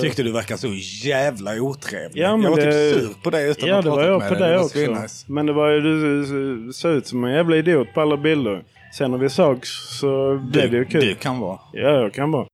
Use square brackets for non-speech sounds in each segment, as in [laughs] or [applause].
Tyckte du verkar så jävla otrevlig. Ja, men jag var det- typ sur på dig utan Ja, att ha pratat jag med på dig. det var också. svinnice. Men det var ju, du ser ut som en jävla idiot på alla bilder. Sen när vi sågs så blev det ju kul. Du kan vara. Ja, jag kan vara.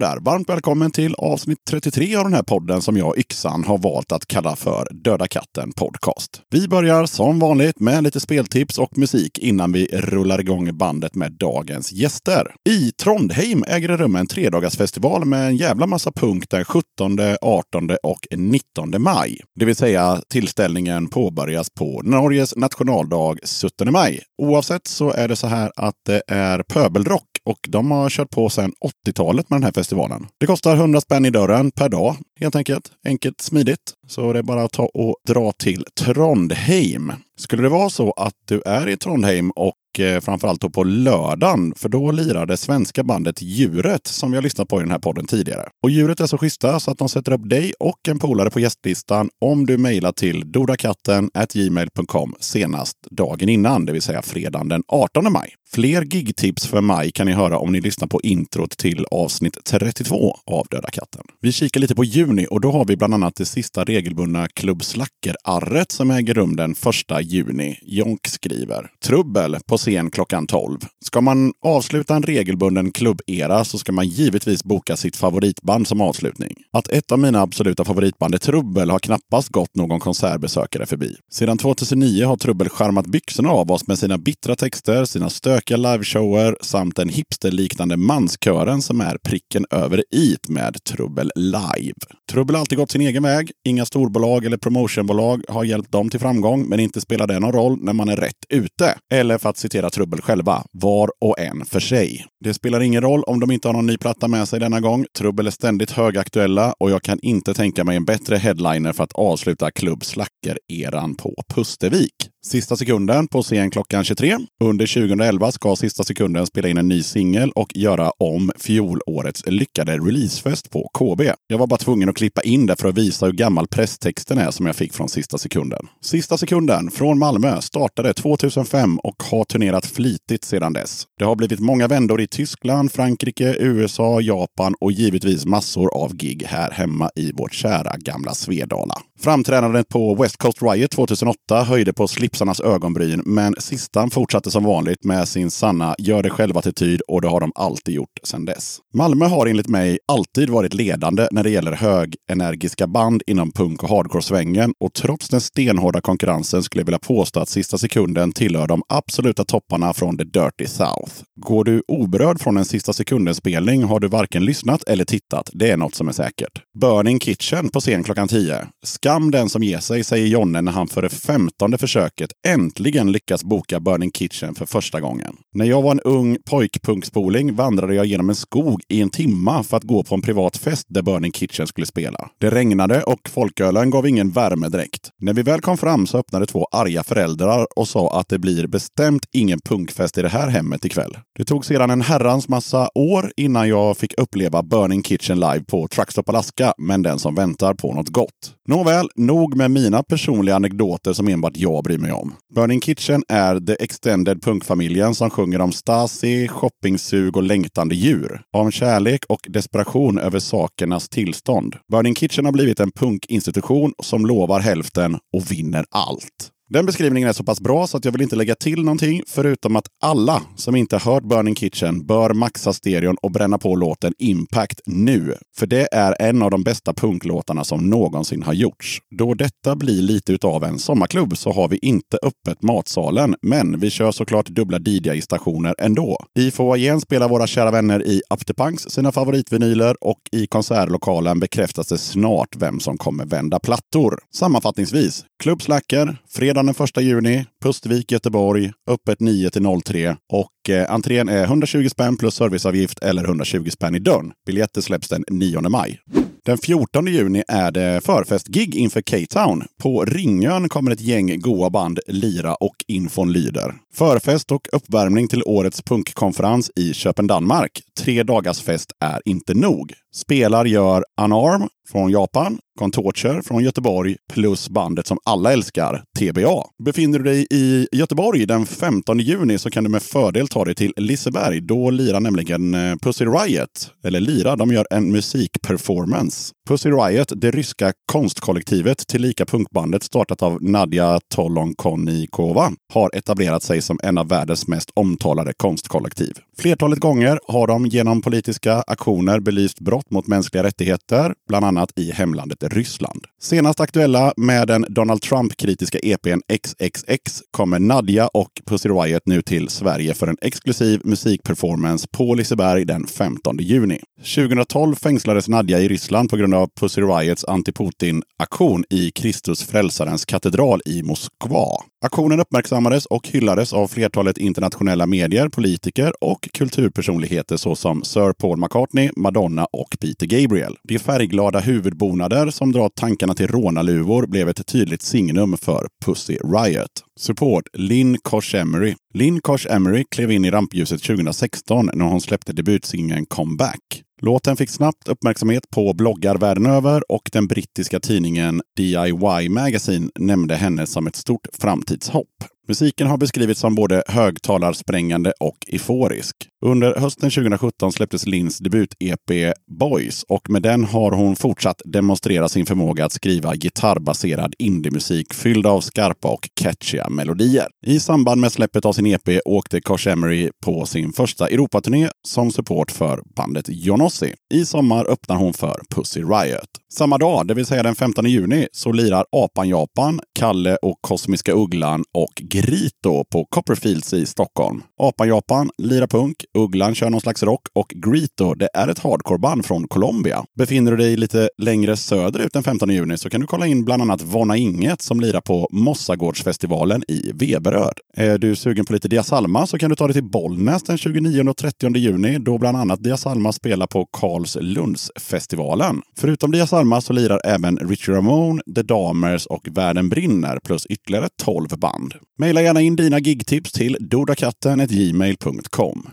Där! Varmt välkommen till avsnitt 33 av den här podden som jag, Yxan, har valt att kalla för Döda katten Podcast. Vi börjar som vanligt med lite speltips och musik innan vi rullar igång bandet med dagens gäster. I Trondheim äger det rum en tredagarsfestival med en jävla massa punk den 17, 18 och 19 maj. Det vill säga tillställningen påbörjas på Norges nationaldag 17 maj. Oavsett så är det så här att det är pöbelrock och de har kört på sedan 80-talet med den här festivalen. Det kostar 100 spänn i dörren per dag helt enkelt. Enkelt, smidigt. Så det är bara att ta och dra till Trondheim. Skulle det vara så att du är i Trondheim och eh, framförallt då på lördagen, för då lirar det svenska bandet Djuret som vi har lyssnat på i den här podden tidigare. Och Djuret är så schyssta så att de sätter upp dig och en polare på gästlistan om du mejlar till dodakatten gmail.com senast dagen innan, det vill säga fredagen den 18 maj. Fler gigtips för maj kan ni höra om ni lyssnar på introt till avsnitt 32 av Döda katten. Vi kikar lite på juni och då har vi bland annat det sista regelbundna Klubb Slacker-arret som äger rum den 1 juni. Jonk skriver. Trubbel på scen klockan 12. Ska man avsluta en regelbunden klubbera så ska man givetvis boka sitt favoritband som avslutning. Att ett av mina absoluta favoritband är Trubbel har knappast gått någon konsertbesökare förbi. Sedan 2009 har Trubbel charmat byxorna av oss med sina bittra texter, sina stökiga liveshower samt den hipsterliknande manskören som är pricken över it med Trubbel live. Trubbel har alltid gått sin egen väg. Inga storbolag eller promotionbolag har hjälpt dem till framgång, men inte spelar det någon roll när man är rätt ute. Eller för att citera Trubbel själva, var och en för sig. Det spelar ingen roll om de inte har någon ny platta med sig denna gång. Trubbel är ständigt högaktuella och jag kan inte tänka mig en bättre headliner för att avsluta Klubb Slacker-eran på Pustervik. Sista sekunden på scen klockan 23. Under 2011 ska Sista sekunden spela in en ny singel och göra om fjolårets lyckade releasefest på KB. Jag var bara tvungen att klippa in det för att visa hur gammal presstexten är som jag fick från Sista sekunden. Sista sekunden från Malmö startade 2005 och har turnerat flitigt sedan dess. Det har blivit många vändor i Tyskland, Frankrike, USA, Japan och givetvis massor av gig här hemma i vårt kära gamla Svedala. Framträdandet på West Coast Riot 2008 höjde på tipsarnas ögonbryn, men sistan fortsatte som vanligt med sin sanna gör det själv-attityd och det har de alltid gjort sedan dess. Malmö har enligt mig alltid varit ledande när det gäller högenergiska band inom punk och hardcore-svängen och trots den stenhårda konkurrensen skulle jag vilja påstå att Sista sekunden tillhör de absoluta topparna från the Dirty South. Går du oberörd från en Sista sekunden-spelning har du varken lyssnat eller tittat. Det är något som är säkert. Burning Kitchen på scen klockan 10. Skam den som ger sig, säger Jonne när han för det femtonde försöket äntligen lyckas boka Burning Kitchen för första gången. När jag var en ung pojkpunkspoling vandrade jag genom en skog i en timma för att gå på en privat fest där Burning Kitchen skulle spela. Det regnade och folkölen gav ingen värme direkt. När vi väl kom fram så öppnade två arga föräldrar och sa att det blir bestämt ingen punkfest i det här hemmet ikväll. Det tog sedan en herrans massa år innan jag fick uppleva Burning Kitchen live på Truckstop Alaska, men den som väntar på något gott. Nåväl, nog med mina personliga anekdoter som enbart jag bryr mig om. Burning Kitchen är the extended punkfamiljen som sjunger om Stasi, shoppingsug och längtande djur. Om kärlek och desperation över sakernas tillstånd. Burning Kitchen har blivit en punkinstitution som lovar hälften och vinner allt. Den beskrivningen är så pass bra så att jag vill inte lägga till någonting förutom att alla som inte hört Burning Kitchen bör maxa stereon och bränna på låten Impact nu. För det är en av de bästa punklåtarna som någonsin har gjorts. Då detta blir lite utav en sommarklubb så har vi inte öppet matsalen, men vi kör såklart dubbla DJ-stationer ändå. I foajén spelar våra kära vänner i Afterpunks sina favoritvinyler och i konsertlokalen bekräftas det snart vem som kommer vända plattor. Sammanfattningsvis, Klubb Slacker, fredag den 1 juni, Pustvik, Göteborg, öppet 9 till 03 och eh, entrén är 120 spänn plus serviceavgift eller 120 spänn i dörren. Biljetter släpps den 9 maj. Den 14 juni är det förfestgig inför K-Town. På Ringön kommer ett gäng goa band lira och infon lyder. Förfest och uppvärmning till årets punkkonferens i Köpen, Danmark. Tre dagars fest är inte nog. Spelar gör Unarm från Japan, Contorture från Göteborg plus bandet som alla älskar, TBA. Befinner du dig i Göteborg den 15 juni så kan du med fördel ta dig till Liseberg. Då lirar nämligen eh, Pussy Riot, eller lira, de gör en musikperformance. Pussy Riot, det ryska konstkollektivet tillika punkbandet startat av Nadja Tolonkonikova, har etablerat sig som en av världens mest omtalade konstkollektiv. Flertalet gånger har de genom politiska aktioner belyst brott mot mänskliga rättigheter, bland annat i hemlandet Ryssland. Senast aktuella med den Donald Trump-kritiska EPn XXX kommer Nadja och Pussy Riot nu till Sverige för en exklusiv musikperformance på Liseberg den 15 juni. 2012 fängslades Nadja i Ryssland på grund av Pussy Riots anti-Putin-aktion i Kristus frälsarens katedral i Moskva. Aktionen uppmärksammades och hyllades av flertalet internationella medier, politiker och kulturpersonligheter såsom Sir Paul McCartney, Madonna och Peter Gabriel. De färgglada huvudbonader som drar tankarna till rånarluvor blev ett tydligt signum för Pussy Riot. Support Lynn Kosh Emery. Lynn Kosh Emery klev in i rampljuset 2016 när hon släppte debutsingeln Comeback. Låten fick snabbt uppmärksamhet på bloggar världen över och den brittiska tidningen DIY Magazine nämnde henne som ett stort framtidshopp. Musiken har beskrivits som både högtalarsprängande och euforisk. Under hösten 2017 släpptes Lins debut-EP Boys och med den har hon fortsatt demonstrera sin förmåga att skriva gitarrbaserad indiemusik fylld av skarpa och catchiga melodier. I samband med släppet av sin EP åkte Kosh Emery på sin första Europaturné som support för bandet Jonossi. I sommar öppnar hon för Pussy Riot. Samma dag, det vill säga den 15 juni, så lirar Apan Japan, Kalle och Kosmiska Ugglan och Grito på Copperfields i Stockholm. Apan Japan lirar punk, Ugglan kör någon slags rock och Grito, det är ett hardcoreband från Colombia. Befinner du dig lite längre söderut den 15 juni så kan du kolla in bland annat Vonna Inget som lirar på Mossagårdsfestivalen i Veberöd. Är du sugen på lite Diasalma så kan du ta dig till Bollnäs den 29 och 30 juni då bland annat Diasalma spelar på Karlslundsfestivalen. Förutom Diasalma så lirar även Richie Ramone, The Damers och Världen brinner plus ytterligare 12 band. Maila gärna in dina gigtips till dodakatten.gmail.com.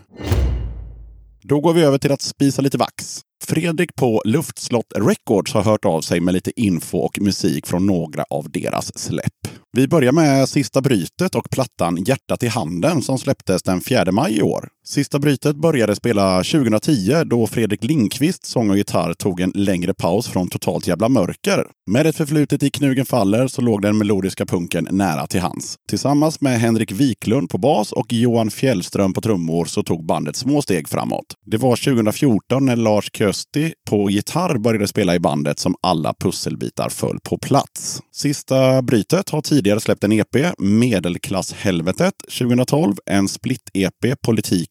Då går vi över till att spisa lite vax. Fredrik på Luftslott Records har hört av sig med lite info och musik från några av deras släpp. Vi börjar med Sista brytet och plattan Hjärtat i handen som släpptes den 4 maj i år. Sista brytet började spela 2010 då Fredrik Lindqvist, sång och gitarr, tog en längre paus från Totalt jävla mörker. Med ett förflutet i Knugen faller så låg den melodiska punken nära till hands. Tillsammans med Henrik Wiklund på bas och Johan Fjällström på trummor så tog bandet små steg framåt. Det var 2014 när Lars Kösti på gitarr började spela i bandet som alla pusselbitar föll på plats. Sista brytet har tidigare släppt en EP, Medelklasshelvetet 2012, en split-EP,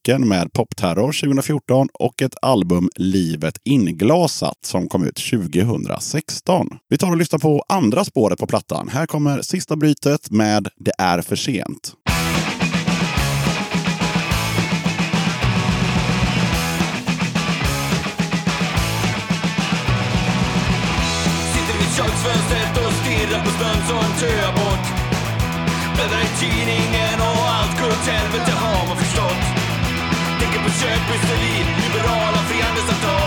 musiken med Popterror 2014 och ett album Livet inglasat som kom ut 2016. Vi tar och lyssnar på andra spåret på plattan. Här kommer sista brytet med Det är för sent. Sitter vid köksfönstret och stirrar på snön som töar bort Bläddrar i tidningen och allt går åt helvete har man förstått Tänker på köphysteri, liberala frihandelsavtal.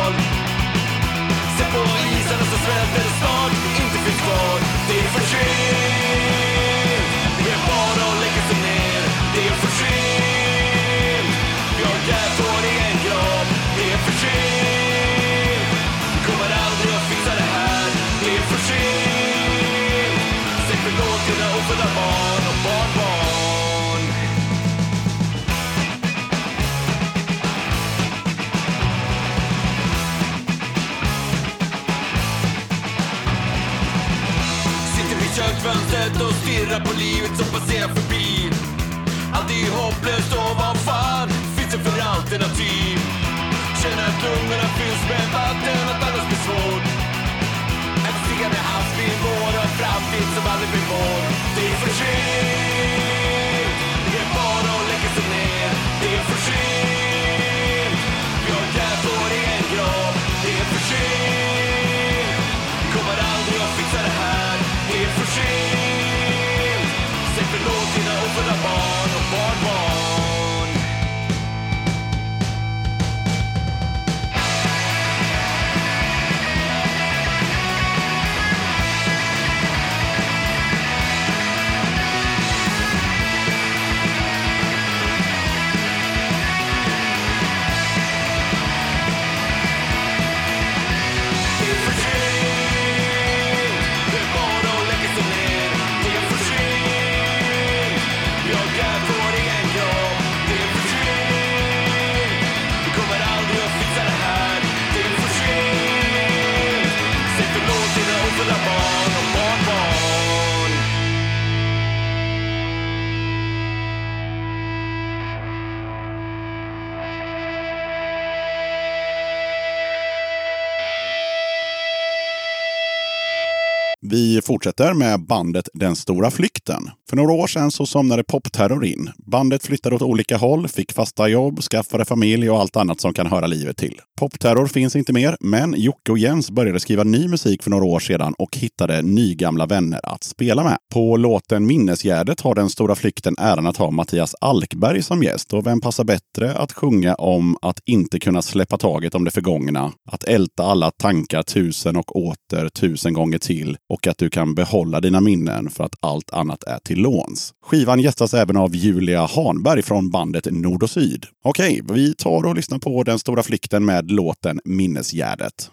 Fortsätter med bandet den stora flykten. För några år sedan så somnade popterror in. Bandet flyttade åt olika håll, fick fasta jobb, skaffade familj och allt annat som kan höra livet till. Popterror finns inte mer, men Jocke och Jens började skriva ny musik för några år sedan och hittade nygamla vänner att spela med. På låten Minnesgärdet har Den stora flykten äran att ha Mattias Alkberg som gäst. Och vem passar bättre att sjunga om att inte kunna släppa taget om det förgångna, att älta alla tankar tusen och åter tusen gånger till och att du kan behålla dina minnen för att allt annat är till låns. Skivan gästas även av Julia Hanberg från bandet Nord och Syd. Okej, vi tar och lyssnar på Den stora flykten med låten Minnesgärdet.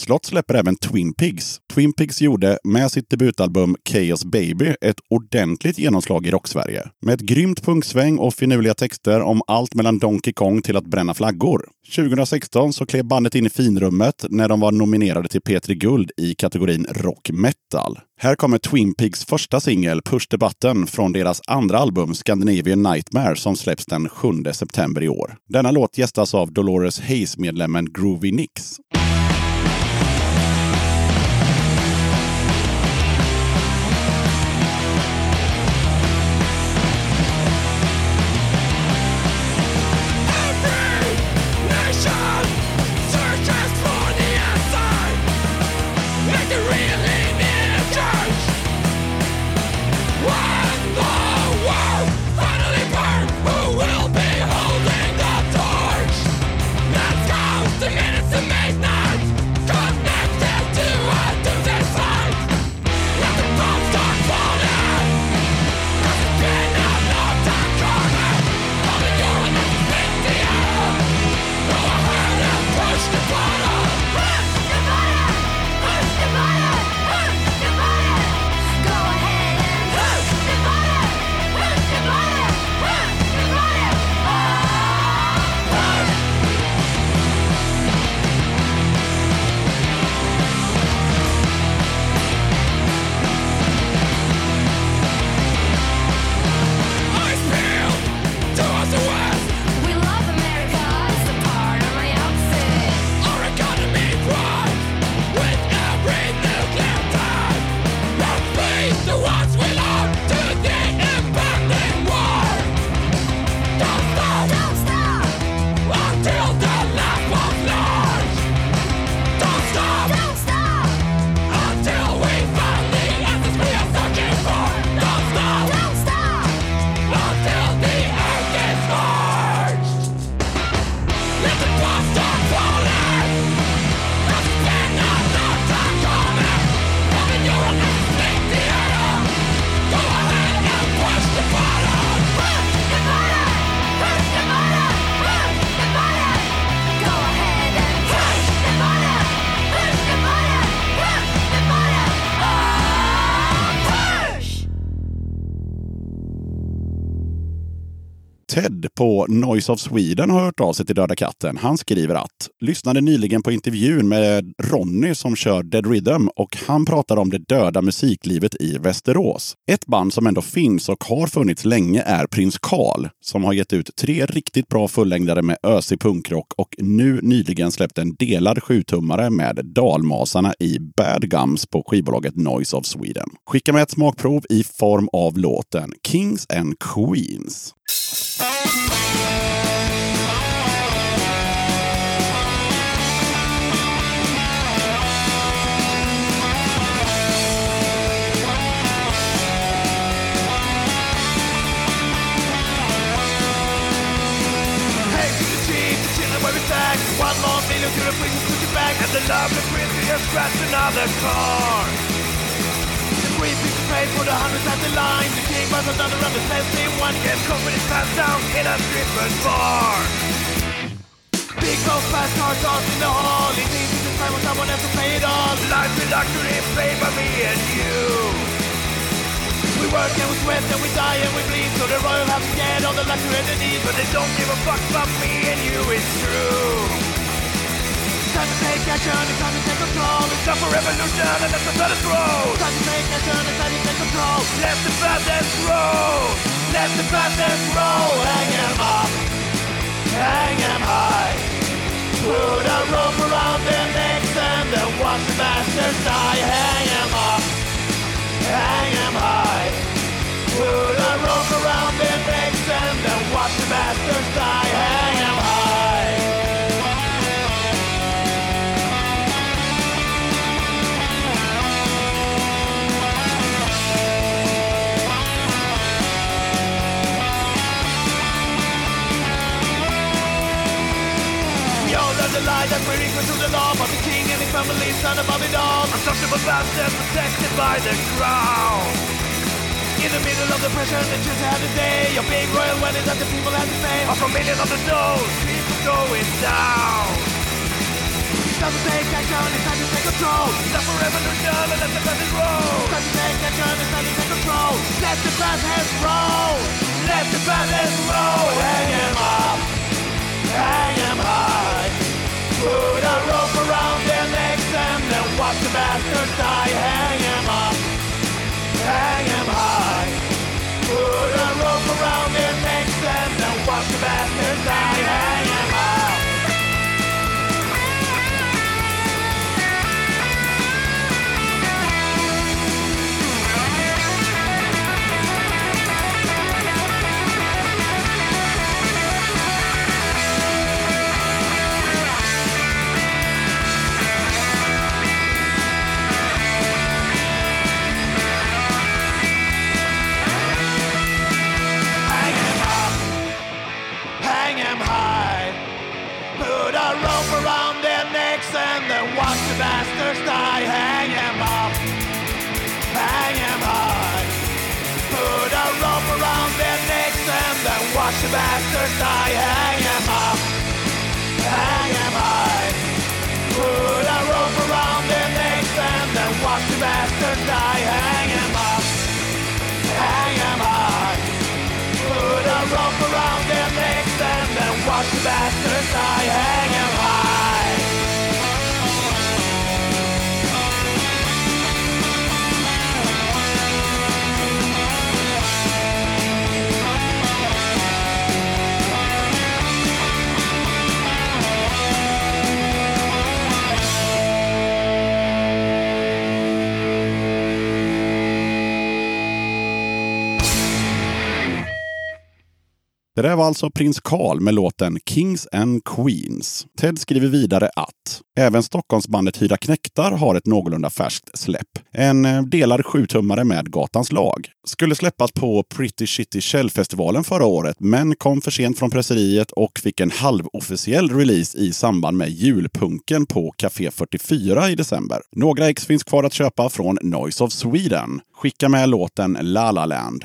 Slott släpper även Twin Pigs. Twin Pigs gjorde med sitt debutalbum Chaos Baby ett ordentligt genomslag i rocksverige. Med ett grymt punksväng och finurliga texter om allt mellan Donkey Kong till att bränna flaggor. 2016 så klev bandet in i finrummet när de var nominerade till P3 Guld i kategorin rock metal. Här kommer Twin Pigs första singel Push the Button från deras andra album Scandinavian Nightmare som släpps den 7 september i år. Denna låt gästas av Dolores Hayes-medlemmen Groovy Nicks. På Noise of Sweden har hört av sig till Döda katten. Han skriver att lyssnade nyligen på intervjun med Ronny som kör Dead Rhythm och han pratar om det döda musiklivet i Västerås. Ett band som ändå finns och har funnits länge är Prins Karl som har gett ut tre riktigt bra fullängdare med ösig punkrock och nu nyligen släppt en delad sjutummare med Dalmasarna i Bad Gums på skivbolaget Noise of Sweden. Skicka med ett smakprov i form av låten Kings and Queens. And the lovely prince he has scratched another car. The piece of paid for the hundreds at the line The king was another on the fancy one Gets company passed down in a stripper's bar. Big gold fast car tossed in the hall. It needs to time when someone else to pay it all. Life is luxury paid by me and you. We work and we sweat and we die and we bleed So the royal have to get all the luxury they need But they don't give a fuck about me and you, it's true Time to take action, it's time to take control. It's time for revolution and let the status grow Time to take action, it's time to take control. Let the badness grow. Let the badness grow. Hang 'em up. Hang 'em high. Put a rope around their necks and then watch the bastards die. Hang 'em up. Hang 'em high. Put a rope around their necks and then watch the bastards die. The lie that we're equal to the law, but the king and his family stand above it all. Untouchable bastards protected by the crown. In the middle of the pressure that you had today, your big royal wedding that the people had to pay. Off a million of the souls, people going down. time to take action, it's time to take control. Stop for revolution and let the past roll. Time to take action, it's time to take control. Let the past hands roll. Let the past hands roll. Bastards die. Hang 'em up, hang 'em high. Put a rope around their necks and then watch the bastards die. Hang 'em up, hang 'em high. Put a rope around their necks and then watch the bastards die. Hang Det där var alltså prins Carl med låten Kings and Queens. Ted skriver vidare att även Stockholmsbandet Hyra Knäktar har ett någorlunda färskt släpp. En eh, delad sjutummare med Gatans lag. Skulle släppas på Pretty Shitty Shell-festivalen förra året, men kom för sent från presseriet och fick en halvofficiell release i samband med julpunken på Café 44 i december. Några ex finns kvar att köpa från Noise of Sweden. Skicka med låten La La Land.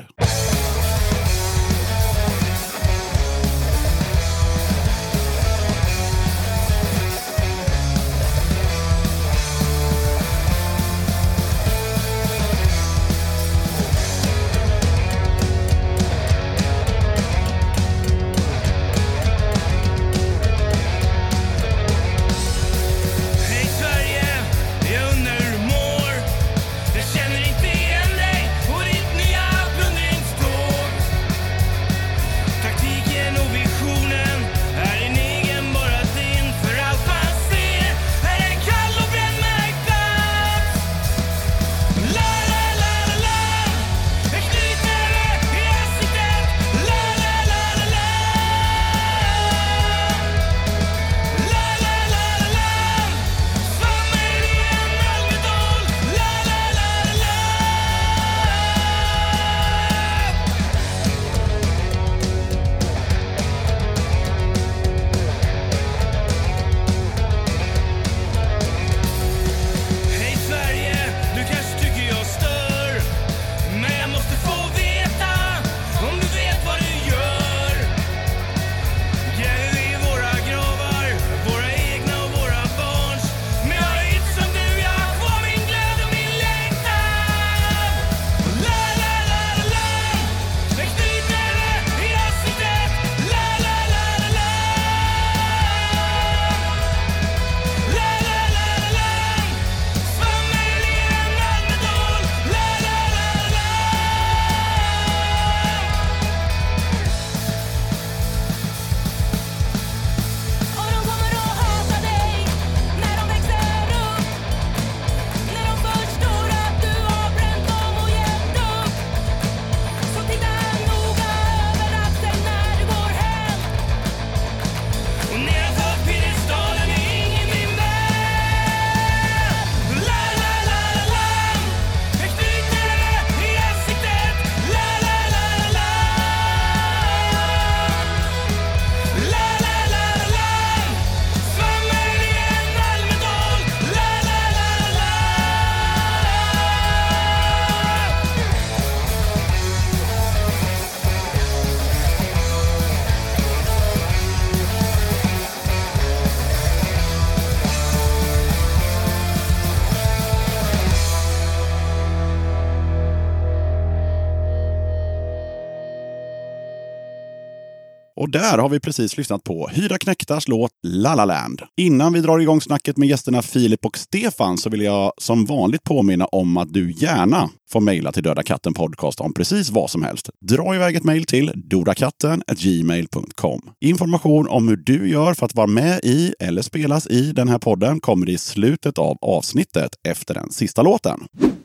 Där har vi precis lyssnat på Hyra Knäktars låt La La Land. Innan vi drar igång snacket med gästerna Filip och Stefan så vill jag som vanligt påminna om att du gärna får mejla till Döda katten podcast om precis vad som helst. Dra iväg ett mejl till dodakatten.gmail.com. Information om hur du gör för att vara med i eller spelas i den här podden kommer i slutet av avsnittet efter den sista låten.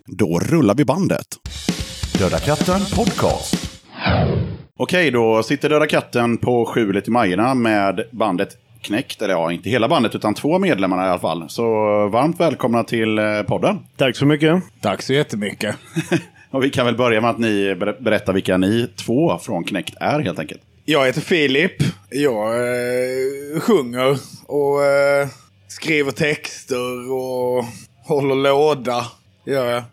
Då rullar vi bandet. Döda katten podcast. Okej, då sitter Döda katten på skjulet i Majerna med bandet Knäckt. Eller ja, inte hela bandet utan två medlemmarna i alla fall. Så varmt välkomna till eh, podden. Tack så mycket. Tack så jättemycket. [laughs] Och vi kan väl börja med att ni ber- berättar vilka ni två från Knäckt är helt enkelt. Jag heter Filip. Jag eh, sjunger och eh, skriver texter och håller låda. Gör jag.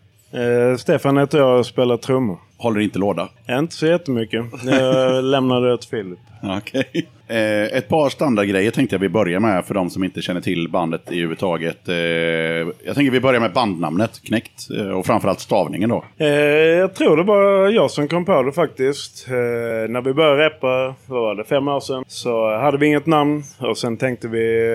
Eh, Stefan heter jag och spelar trummor. Håller inte låda. Inte så jättemycket. Jag [laughs] lämnade det till Filip. Okej. Eh, ett par standardgrejer tänkte jag vi börjar med för de som inte känner till bandet i överhuvudtaget. Eh, jag tänker vi börjar med bandnamnet Knäckt eh, och framförallt stavningen då. Jag tror det var jag som kom på det faktiskt. När vi började rappa, vad var det, fem år sedan, så hade vi inget namn. Och sen tänkte vi,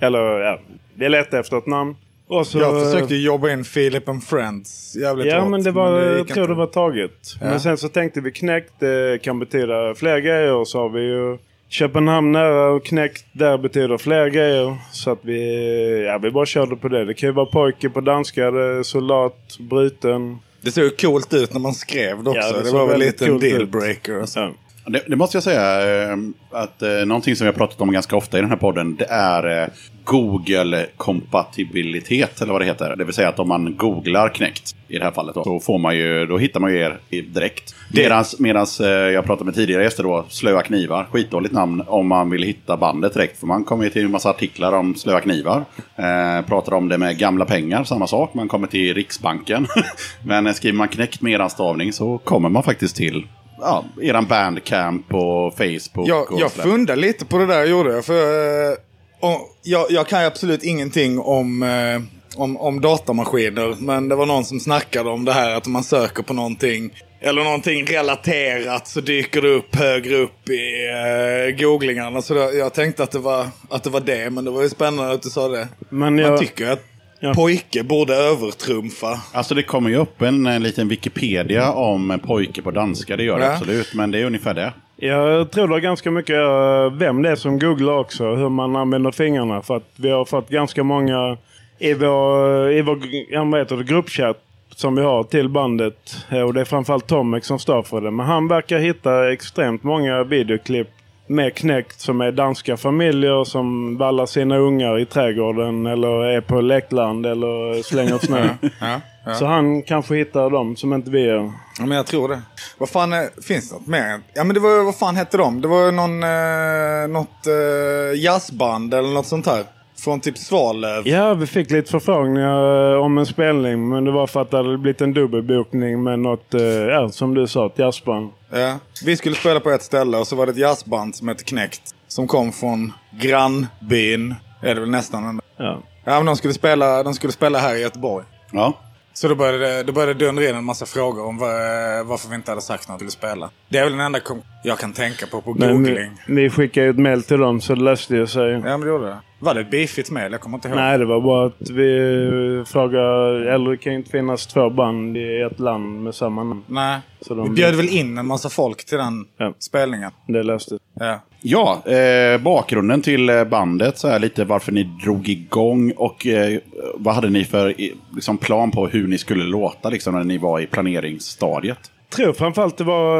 eller ja, vi letade efter ett namn. Och så, Jag försökte jobba in Philip and Friends jävligt Ja hårt, men det var, gick jag tror inte. det var taget. Ja. Men sen så tänkte vi knäckt, det kan betyda fler grejer. Och så har vi ju Köpenhamn nära och knäckt där betyder fler grejer. Så att vi, ja vi bara körde på det. Det kan ju vara pojke på danska, det soldat, bruten. Det såg ju coolt ut när man skrev det också. Ja, det det, var väl lite en dealbreaker. Ja. Det, det måste jag säga, eh, att eh, någonting som vi har pratat om ganska ofta i den här podden, det är eh, Google-kompatibilitet, eller vad det heter. Det vill säga att om man googlar knäckt, i det här fallet, då, så får man ju, då hittar man ju er direkt. Medans, medans eh, jag pratade med tidigare gäster då, Slöa knivar, skitdåligt namn om man vill hitta bandet direkt. För man kommer ju till en massa artiklar om Slöa knivar. Eh, pratar om det med gamla pengar, samma sak. Man kommer till Riksbanken. [laughs] Men skriver man knäckt med eran stavning så kommer man faktiskt till ja, eran bandcamp och Facebook. Jag, och jag sådär. funderade lite på det där gjorde jag. För, eh, och jag, jag kan ju absolut ingenting om, eh, om, om datamaskiner. Men det var någon som snackade om det här att om man söker på någonting. Eller någonting relaterat så dyker det upp högre upp i eh, googlingarna. Så det, jag tänkte att det, var, att det var det. Men det var ju spännande att du sa det. Men Man jag, tycker att Ja. pojke borde övertrumfa. Alltså det kommer ju upp en, eh, liten Wikipedia om pojke på danska, det gör det Ja. absolut. Men det är ungefär det. jag tror det är ganska mycket eh, vem det är som googlar också. Hur man använder fingrarna. För att vi har fått ganska många i vår, i vår ja, vad heter det, gruppchatt som vi har till bandet. Eh, Och det är framförallt Tomek som står för det. Men han verkar hitta extremt många videoklipp med knäckt som är danska familjer som vallar sina ungar i trädgården eller är på lekland eller slänger snö. [laughs] Ja, ja. Så han kanske hittar dem som inte vi gör. Ja, men jag tror det. Vad fan är, finns det något mer? Ja, men det var vad fan hette de? Det var någon, eh, något eh, jazzband eller något sånt här. Från typ Svalöv. Ja, vi fick lite förfrågningar eh, om en spelning. Men det var för att det hade blivit en dubbelbokning med något, eh, ja, som du sa, ett jazzband. Ja. Vi skulle spela på ett ställe och så var det ett jazzband som hette Knäckt. Som kom från grannbyn. Är det väl nästan. ändå. Ja. Ja, men de skulle spela, de skulle spela här i Göteborg. Ja. Så då började, då började det dundra in en massa frågor om var, varför vi inte hade sagt något vi skulle spela. Det är väl den enda jag kan tänka på på Men googling. vi, vi skickade ju ett mail till dem så det löste ju sig. Ja, men det gjorde det. Var det ett beefigt mail? Jag kommer inte ihåg. Nej, det var bara att vi frågade, eller det kan ju inte finnas två band i ett land med samma namn. Nej. Så de- Vi bjöd väl in en massa folk till den Ja. spelningen. Det löste Ja. Ja, eh, bakgrunden till eh, bandet, så här lite varför ni drog igång och eh, vad hade ni för liksom, plan på hur ni skulle låta liksom, när ni var i planeringsstadiet? Jag tror framförallt det var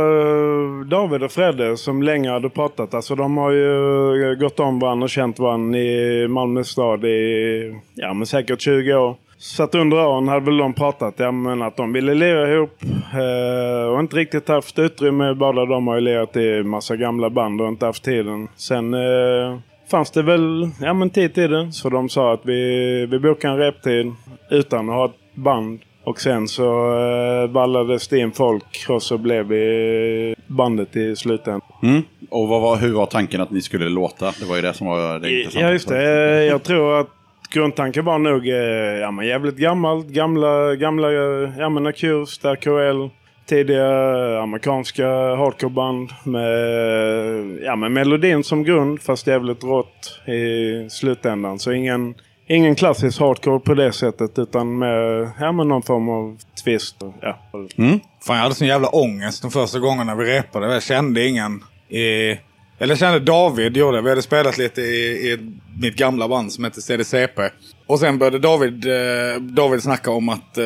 eh, David och Fredde som länge hade pratat. Alltså de har ju eh, gått om varandra och känt varandra i Malmö stad i ja, men säkert 20 år. Så att under åren hade väl de pratat ja, men att de ville lira ihop. Eh, och inte riktigt haft utrymme. Båda de har ju lirat i massa gamla band och inte haft tiden. Sen eh, fanns det väl ja, men tid till det. Så de sa att vi, vi bokar en reptid utan att ha ett band. Och sen så eh, vallades det in folk och så blev vi bandet i slutändan. Mm. Och vad var, hur var tanken att ni skulle låta? Det var ju det som var det intressanta. Ja just det. Jag tror att grundtanken var nog eh, ja, men jävligt gammalt. Gamla, gamla ja, men Accused, KL. tidiga eh, amerikanska hardcoreband med, ja, med melodin som grund fast jävligt rått i slutändan. Så ingen, ingen klassisk hardcore på det sättet utan med, ja, med någon form av twist. Ja. Mm. Fan, jag hade sån jävla ångest de första gångerna vi repade. Jag kände ingen Eh eller jag kände David gjorde det. Vi hade spelat lite i, i mitt gamla band som hette CDCP. Och sen började David, eh, David snacka om att eh,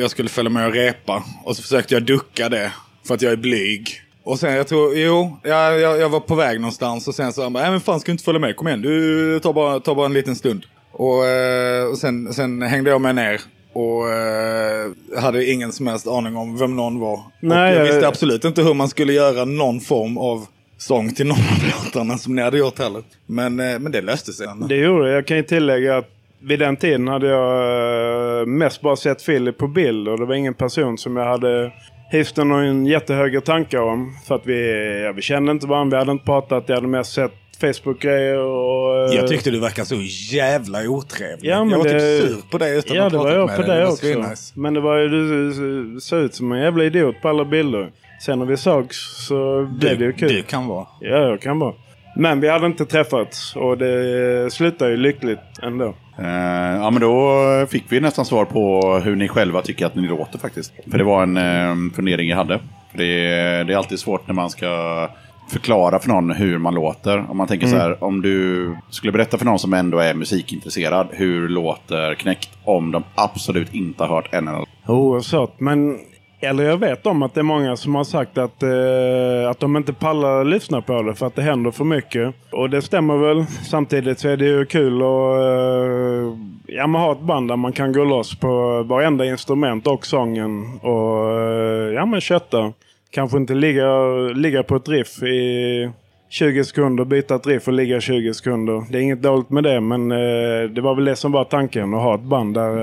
jag skulle följa med och repa. Och så försökte jag ducka det. För att jag är blyg. Och sen, jag tror, jo, jag, jag, jag var på väg någonstans och sen så han bara, nej men fan ska du inte följa med? Kom igen, du tar bara, tar bara en liten stund. Och, eh, och sen, sen hängde jag med ner. Och eh, hade ingen som helst aning om vem någon var. Nej, och jag jag- visste absolut inte hur man skulle göra någon form av sång till någon av låtarna som ni hade gjort heller. Men, eh, men det löste sig. Det gjorde det. Jag kan ju tillägga att vid den tiden hade jag eh, mest bara sett Philip på bild och det var ingen person som jag hade hyst någon jättehöga tankar om. För att vi, ja, vi kände inte varandra, vi hade inte pratat, jag hade mest sett Facebook-grejer och... eh, Jag tyckte du verkade så jävla otrevlig. Ja, men jag var det- typ sur på dig utan Ja, att det var pratat jag med på dig. det var också. svinnice. Men det var ju, du såg ut som en jävla idiot på alla bilder. Sen när vi sågs så blev det ju kul. Du kan vara. Ja, jag kan vara. Men vi hade inte träffats och det slutade ju lyckligt ändå. Eh, ja, men då fick vi nästan svar på hur ni själva tycker att ni låter faktiskt. För det var en eh, fundering jag hade. För det, är- det är alltid svårt när man ska förklara för någon hur man låter. Om man tänker så här, om du skulle berätta för någon som ändå är musikintresserad hur låter Knäckt om de absolut inte har hört en enda Oerhört. Men, eller jag vet om att det är många som har sagt att, eh, att de inte pallar lyssna på det för att det händer för mycket. Och det stämmer väl. Samtidigt så är det ju kul att eh, ja, man har ett band där man kan gå loss på varenda instrument och sången. Och eh, ja, men kötta. Kanske inte ligga, ligga på ett riff i 20 sekunder, byta ett riff och ligga 20 sekunder. Det är inget dåligt med det, men eh, det var väl det som var tanken. Att ha ett band där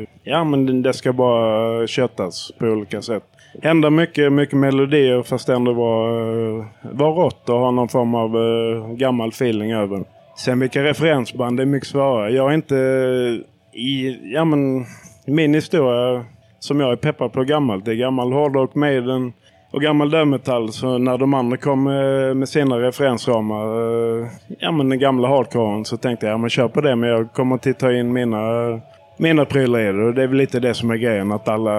eh, ja, men det ska bara köttas på olika sätt. Hända mycket, mycket melodier fast ändå var, eh, var rått och ha någon form av eh, gammal feeling över. Sen vilka referensband, det är mycket svårare. Jag är inte eh, i, ja men, min historia som jag är peppad på gammalt. Det är gammal hårdrock, Maiden och gammal dödmetall. Så när de andra kom eh, med sina referensramar, eh, ja men den gamla hardcoren, så tänkte jag, ja men kör på det. Men jag kommer att ta in mina, mina prylar i det. Och det är väl lite det som är grejen, att alla,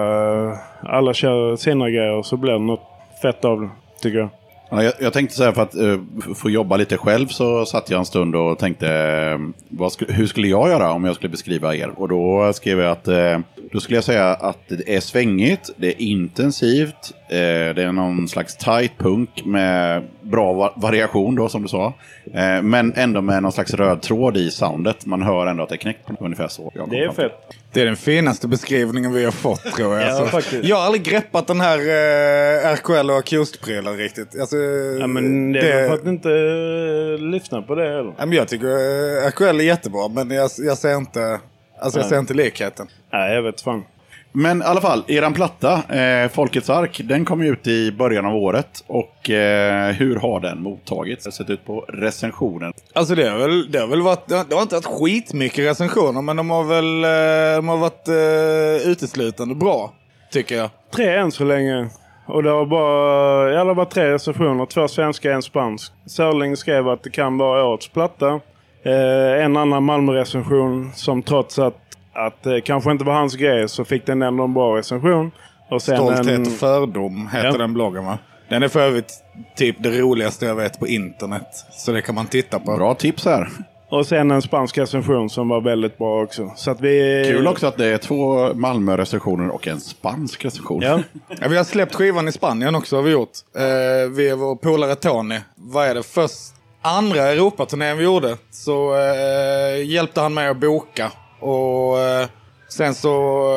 alla kör sina grejer och så blir det något fett av det, tycker jag. Ja, jag, jag tänkte så här för att uh, få jobba lite själv så satt jag en stund och tänkte vad skulle, hur skulle jag göra om jag skulle beskriva er? Och då skrev jag att eh, då skulle jag säga att det är svängigt, det är intensivt, det är någon slags tight punk med bra va variation då som du sa. Men ändå med någon slags röd tråd i soundet. Man hör ändå att det är knäckt ungefär så. Det är fett. Det är den finaste beskrivningen vi har fått tror jag. Ja, Alltså, jag har aldrig greppat den här eh, RKL och Acust-prylen riktigt. Alltså, Ja, men det är väl för att inte eh, lyssna på det heller. Ja, men jag tycker eh, RKL är jättebra, men jag, jag ser inte, alltså, jag ser inte likheten. Nej, jag vet fan. Men i alla fall, eran platta, eh, Folkets ark, den kom ut i början av året. Och eh, hur har den mottagits? Jag har sett ut på recensionen. Alltså det har väl, det har väl varit, det har, det har inte varit skitmycket recensioner, men de har väl eh, de har varit eh, uteslutande bra, tycker jag. Tre än så länge. Och det har bara, ja, det var tre recensioner. Två svenska, en spansk. Sörling skrev att det kan vara årets platta. Eh, en annan Malmö-recension som trots att, att det kanske inte var hans grej så fick den ändå en bra recension. Och sen Stolthet en, och fördom heter Ja. den bloggen va? Den är för övrigt typ det roligaste jag vet på internet. Så det kan man titta på. Bra tips här. och sen en spansk recension som var väldigt bra också. Så att vi... Kul också att det är två Malmö-recensioner och en spansk recension. Ja. Ja, vi har släppt skivan i Spanien också har vi gjort. Eh, vi är vår polare Tony. Vad är det? Först andra Europaturnén vi gjorde så eh, hjälpte han mig att boka. Och eh, sen så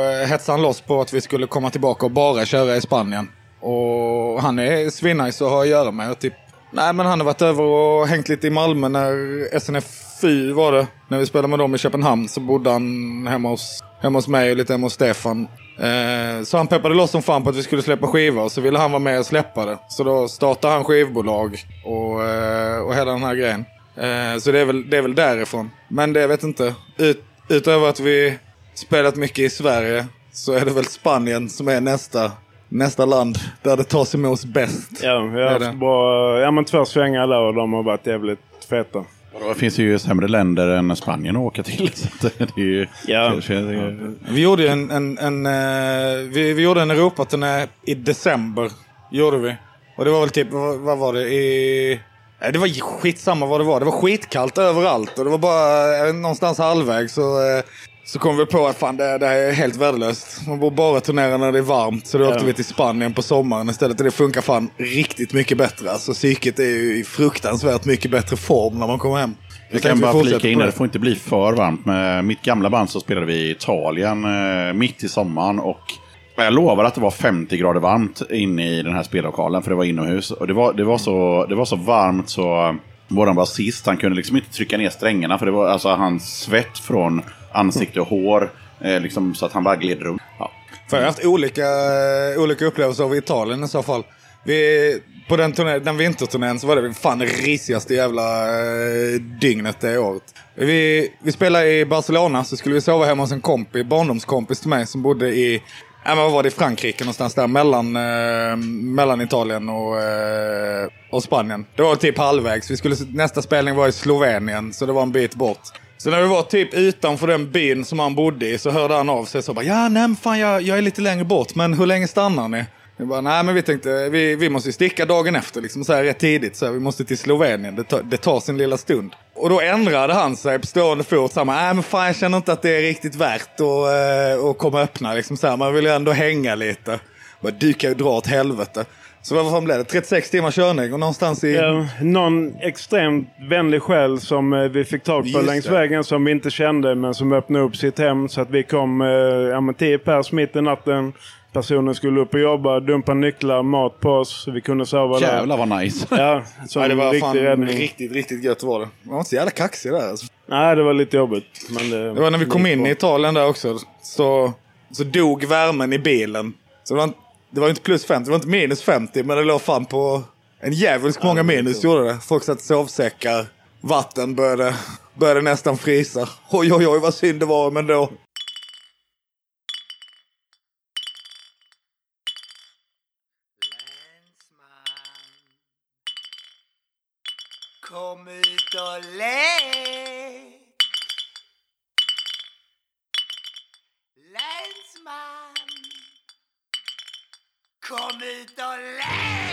eh, hetsade han loss på att vi skulle komma tillbaka och bara köra i Spanien. Och han är svinnice att ha att göra med. Typ, nej men han har varit över och hängt lite i Malmö när SNF4 var det. När vi spelade med dem i Köpenhamn så bodde han hemma hos, hemma hos mig och lite hemma hos Stefan. Eh, så han peppade loss som fan på att vi skulle släppa skiva och så ville han vara med och släppa det. Så då startade han skivbolag och, eh, och hela den här grejen. Eh, så det är, väl, det är väl därifrån. Men det jag vet inte. Ut, utöver att vi spelat mycket i Sverige så är det väl Spanien som är nästa, nästa land där det tas emot bäst. Ja, vi har haft det? bra, ja, men två svängar där och de har varit jävligt feta. Det finns ju sämre länder än Spanien att åka till. [laughs] Så det är ju... Ja. det är- Vi gjorde en, en, en, eh, vi, vi gjorde en Europaturné i december. Gjorde vi. Och det var väl typ, vad, vad var det? I... Nej, det var skitsamma vad det var. Det var skitkallt överallt. Och det var bara eh, någonstans halvvägs så, eh, så kom vi på att fan det, det här är helt värdelöst. Man borde bara turnera när det är varmt. Så då åkte Ja. vi till Spanien på sommaren istället. Och det funkar fan riktigt mycket bättre. Alltså psyket är ju i fruktansvärt mycket bättre form när man kommer hem. Jag kan bara flika in där, det får inte bli för varmt. Med mitt gamla band så spelade vi i Italien eh, mitt i sommaren. Och jag lovar att det var 50 grader varmt inne i den här spellokalen, för det var inomhus. Och det var, det var, så, det var så varmt så eh, våran basist, han kunde liksom inte trycka ner strängarna. För det var alltså hans svett från ansikte och hår. Eh, liksom, så att han bara gled runt. Ja. För jag har haft olika, eh, olika upplevelser av Italien i så fall. Vi, på den, turné, den vinterturnén så var det fan det risigaste jävla eh, dygnet det året. Vi, vi spelade i Barcelona så skulle vi sova hemma hos en kompis, barndomskompis till mig som bodde i, ja, men vad var det, i Frankrike någonstans där mellan, eh, mellan Italien och, eh, och Spanien. Det var typ halvvägs. Vi skulle, nästa spelning var i Slovenien så det var en bit bort. Så när vi var typ utanför den byn som han bodde i så hörde han av sig så bara ja nej men fan jag, jag är lite längre bort men hur länge stannar ni? Jag bara nej men vi tänkte vi, vi måste ju sticka dagen efter liksom så här rätt tidigt så här, vi måste till Slovenien det, tar- det tar sin lilla stund. Och då ändrade han sig på stående fot så han nej men fan jag känner inte att det är riktigt värt att, eh, att komma och öppna liksom så här, man vill ju ändå hänga lite. Jag bara, du kan ju dra åt helvete. Så vad fan blev det? 36 timmars körning och någonstans i... Ja, någon extremt vänlig själ som eh, vi fick tag på Just längs det. vägen som vi inte kände men som öppnade upp sitt hem så att vi kom eh, ja, men tio pers mitt i natten. Personen skulle upp och jobba, dumpa nycklar, mat på oss. så Vi kunde sova där. Jävlar vad nice. [laughs] Ja, som Ja, det var riktig fan räddning. riktigt, riktigt gött var det. Man var inte så jävla kaxig där alltså. Nej, det var lite jobbigt. Men det, Det var när vi kom in bra. i Italien där också. Så, så dog värmen i bilen. Så det var, inte- det var inte plus 50, det var inte minus 50. Men det låg fan på en djävulsk många minus gjorde det. Folk satt i sovsäckar. Vatten började, började nästan frysa. Oj, oj, oj vad synd det var men då. Kom ut och lek Länsman Komið og leið!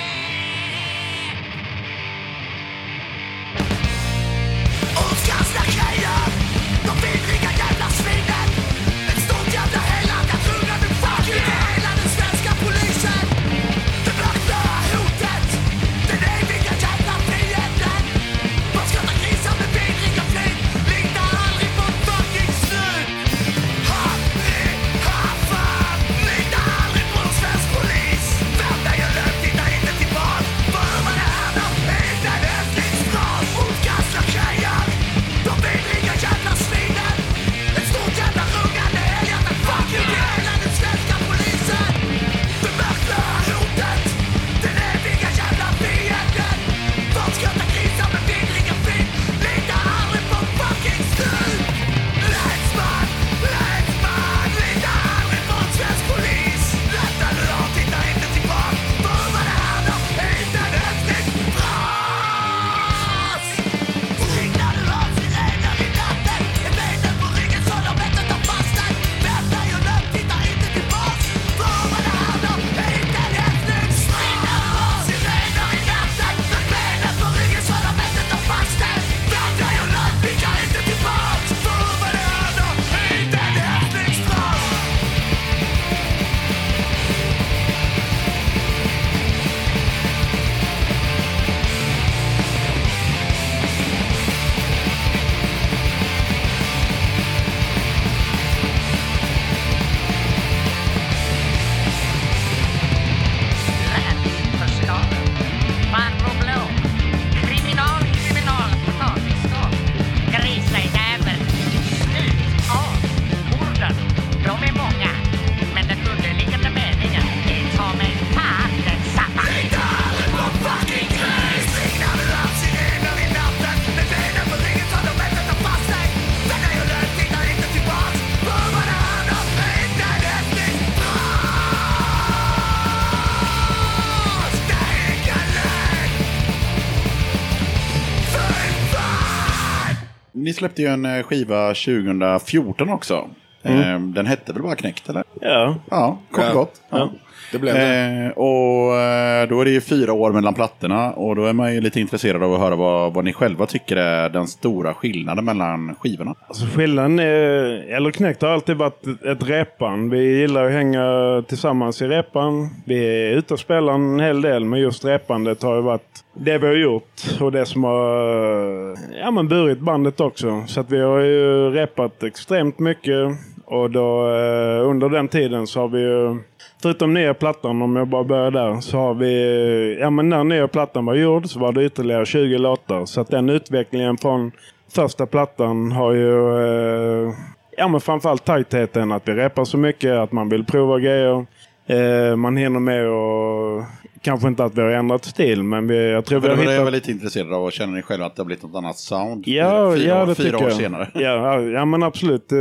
Ni släppte ju en eh, skiva 2014 också. Eh, Den hette väl bara Knäckt eller? Ja. Ja, kort Ja. gott. Ja. Det blev det. Eh, och eh, då är det ju fyra år mellan plattorna och då är man ju lite intresserad av att höra vad, vad ni själva tycker är den stora skillnaden mellan skivorna. Alltså skillnaden är, eller Knäckt har alltid varit ett repband. Vi gillar att hänga tillsammans i repan. Vi är ute och spelar en hel del, men just repandet har ju varit det vi har gjort och det som har ja, men burit bandet också. Så att vi har ju repat extremt mycket och då eh, under den tiden så har vi ju Förutom nya plattan, om jag bara börjar där, så har vi... Ja men när nya plattan var gjord så var det ytterligare 20 låtar. Så att den utvecklingen från första plattan har ju... Eh, ja men framförallt tajtheten, att vi repar så mycket, att man vill prova grejer. Eh, man hinner med att... Kanske inte att vi har ändrat stil, men vi, jag tror vi har det jag hittat... var lite intresserad av. Känner ni själva att det har blivit något annat sound? Ja, fyra, ja det fyra tycker år jag. senare. Ja, ja, ja, men absolut. Eh,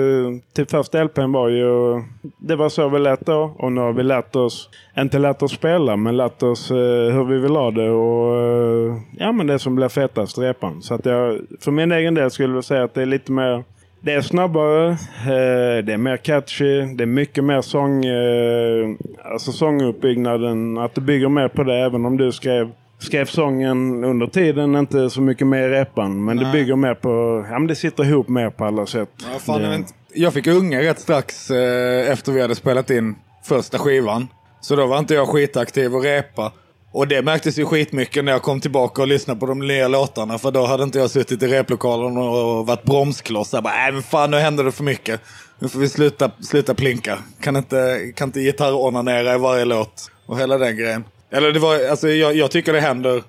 Till första LPn var ju... Det var så vi lät då. Och nu har vi lärt oss, inte lärt oss spela, men lärt oss eh, hur vi vill ha det. Och eh, ja, men det som blir fetast, repan. Så att jag, för min egen del skulle jag säga att det är lite mer... Det är snabbare, eh, det är mer catchy, det är mycket mer sång... Eh, alltså sånguppbyggnaden, att du bygger mer på det även om du skrev skrev sången under tiden, inte så mycket mer i repan. Men det Nej. bygger mer på, ja men det sitter ihop mer på alla sätt. Ja, fan, det, jag fick unga rätt strax eh, efter vi hade spelat in första skivan. Så då var inte jag skitaktiv och repa. Och det märktes ju skitmycket när jag kom tillbaka och lyssnade på de nya låtarna. För då hade inte jag suttit i replokalen och varit bromskloss. Jag bara, äh, men fan nu händer det för mycket. Nu får vi sluta, sluta plinka. Kan inte, kan inte gitarronanera i varje låt. Och hela den grejen. Eller det var, alltså jag, jag tycker det händer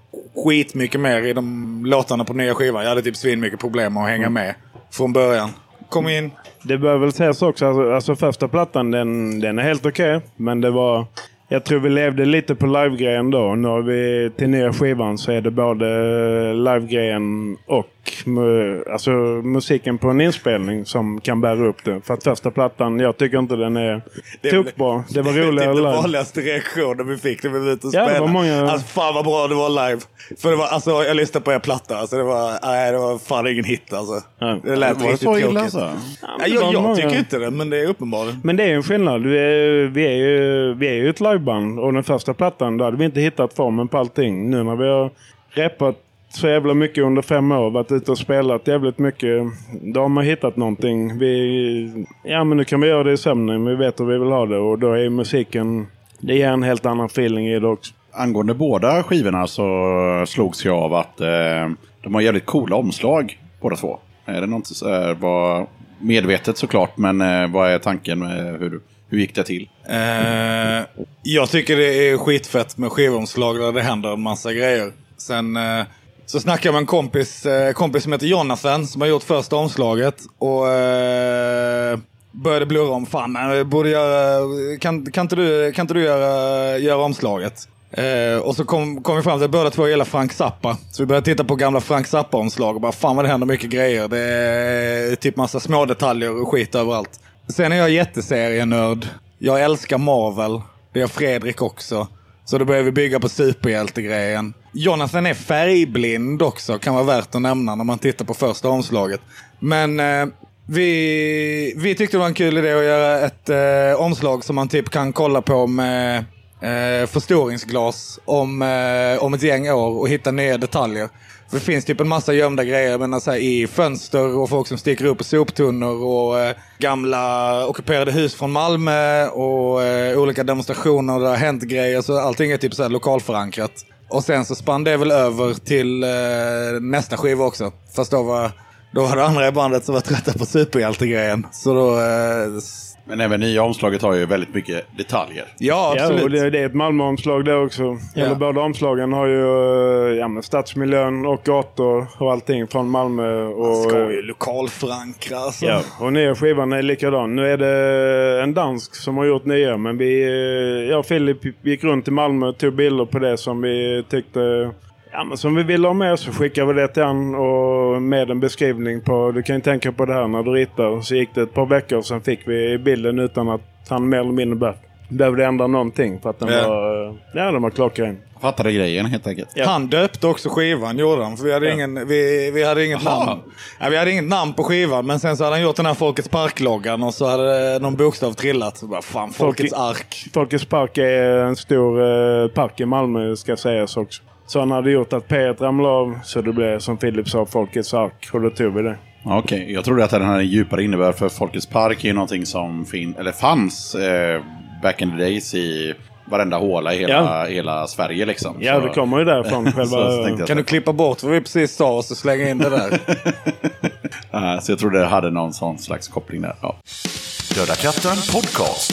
skitmycket mer i de låtarna på nya skivan. Jag hade typ svin mycket problem med att hänga med från början. Kom in. det bör väl sägas också, alltså, alltså första plattan den, den är helt okej. men det var, jag tror vi levde lite på live-grejen då. Nu har vi till nya skivan så är det både eh, live-grejen och mu- alltså, musiken på en inspelning som kan bära upp det. För att första plattan, jag tycker inte den är Det- tokbra. Det var Det är roligare typ den live. vanligaste reaktionen vi fick när vi var ute och Ja, det spelade. var många- Alltså fan vad bra det var live. För det var, alltså jag lyssnade på er platta, alltså det var, nej det var fan ingen hit alltså. Ja. Det lät Var det riktigt så illa tråkigt. alltså? Det var jag jag många- tycker inte det, men det är uppenbarligen. Men det är ju en skillnad. Vi är, vi är, ju, vi är ju ett liveband och den första plattan då hade vi inte hittat formen på allting. Nu när vi har repat så jävla mycket under fem år, varit ute och spelat jävligt mycket. Då har man hittat någonting. Vi, ja men nu kan vi göra det i sömnen, vi vet hur vi vill ha det och då är ju musiken, det ger en helt annan feeling i det också. Angående båda skivorna så slogs jag av att eh, de har jävligt coola omslag båda två. Är det något så här, var medvetet såklart, men eh, vad är tanken? Med hur, hur gick det till? Eh, jag tycker det är skitfett med skivomslag där det händer en massa grejer. Sen eh, så snackade jag med en kompis, eh, kompis som heter Jonathan som har gjort första omslaget. Och eh, började blurra om fan, eh, borde göra, kan, kan, inte du, kan inte du göra, göra omslaget? Eh, och så kom, kom vi fram till att båda två gillar Frank Zappa. Så vi började titta på gamla Frank Zappa-omslag och bara fan vad det händer mycket grejer. Det är typ massa små detaljer och skit överallt. Sen är jag jätteserienörd. Jag älskar Marvel. Det gör Fredrik också. Så då börjar vi bygga på superhjältegrejen. Jonathan är färgblind också, kan vara värt att nämna när man tittar på första omslaget. Men eh, vi, vi tyckte det var en kul idé att göra ett eh, omslag som man typ kan kolla på med eh, förstoringsglas om, eh, om ett gäng år och hitta nya detaljer. Det finns typ en massa gömda grejer jag menar, så alltså, här, i fönster och folk som sticker upp i soptunnor och eh, gamla ockuperade hus från Malmö och eh, olika demonstrationer där det har hänt grejer. Så allting är typ så här lokalförankrat. Och sen så spann det väl över till eh, nästa skiva också. Fast då var, då var det andra i bandet som var trötta på superhjältegrejen. Så då... Eh, men även nya omslaget har ju väldigt mycket detaljer. ja, Ja, absolut. och det, det är ett Malmö-omslag det också. Ja. Eller båda omslagen har ju eh, ja, men stadsmiljön och gator och allting från Malmö. Och, ska ju lokalförankra alltså. Ja, och nya skivan är likadan. Nu är det en dansk som har gjort nya, men vi, eh, jag och Filip gick runt i Malmö och tog bilder på det som vi tyckte Ja, men som vi ville ha med så skickade vi det till han och med en beskrivning på du kan ju tänka på det här när du ritar. Så gick det ett par veckor och sen fick vi bilden utan att han mer eller mindre be- behövde ändra någonting för att den Ja. var, ja, den var klockren. Fattade grejen helt enkelt. Ja. Han döpte också skivan, gjorde han. För vi hade, Ja. ingen, vi, vi hade inget Jaha. namn. Ja, vi hade inget namn på skivan, men sen så hade han gjort den här Folkets Park-loggan och så hade någon bokstav trillat. Så bara, fan, Folkets Ark. Folkets park är en stor eh, park i Malmö ska sägas också. Så han hade gjort att P1 ramlade av så det blev som Filip sa Folkets ark och då tog vi det. Okej, jag trodde att den hade en djupare innebörd för Folkets Park är ju någonting som fin eller fanns eh, back in the days i varenda håla i hela, Ja. hela Sverige liksom. Ja, Så- det kommer ju därifrån [laughs] själva... Kan du klippa bort vad vi precis sa och så slänga in det där? [laughs] Eh, så jag trodde det hade någon sån slags koppling där. Ja. Döda katten podcast.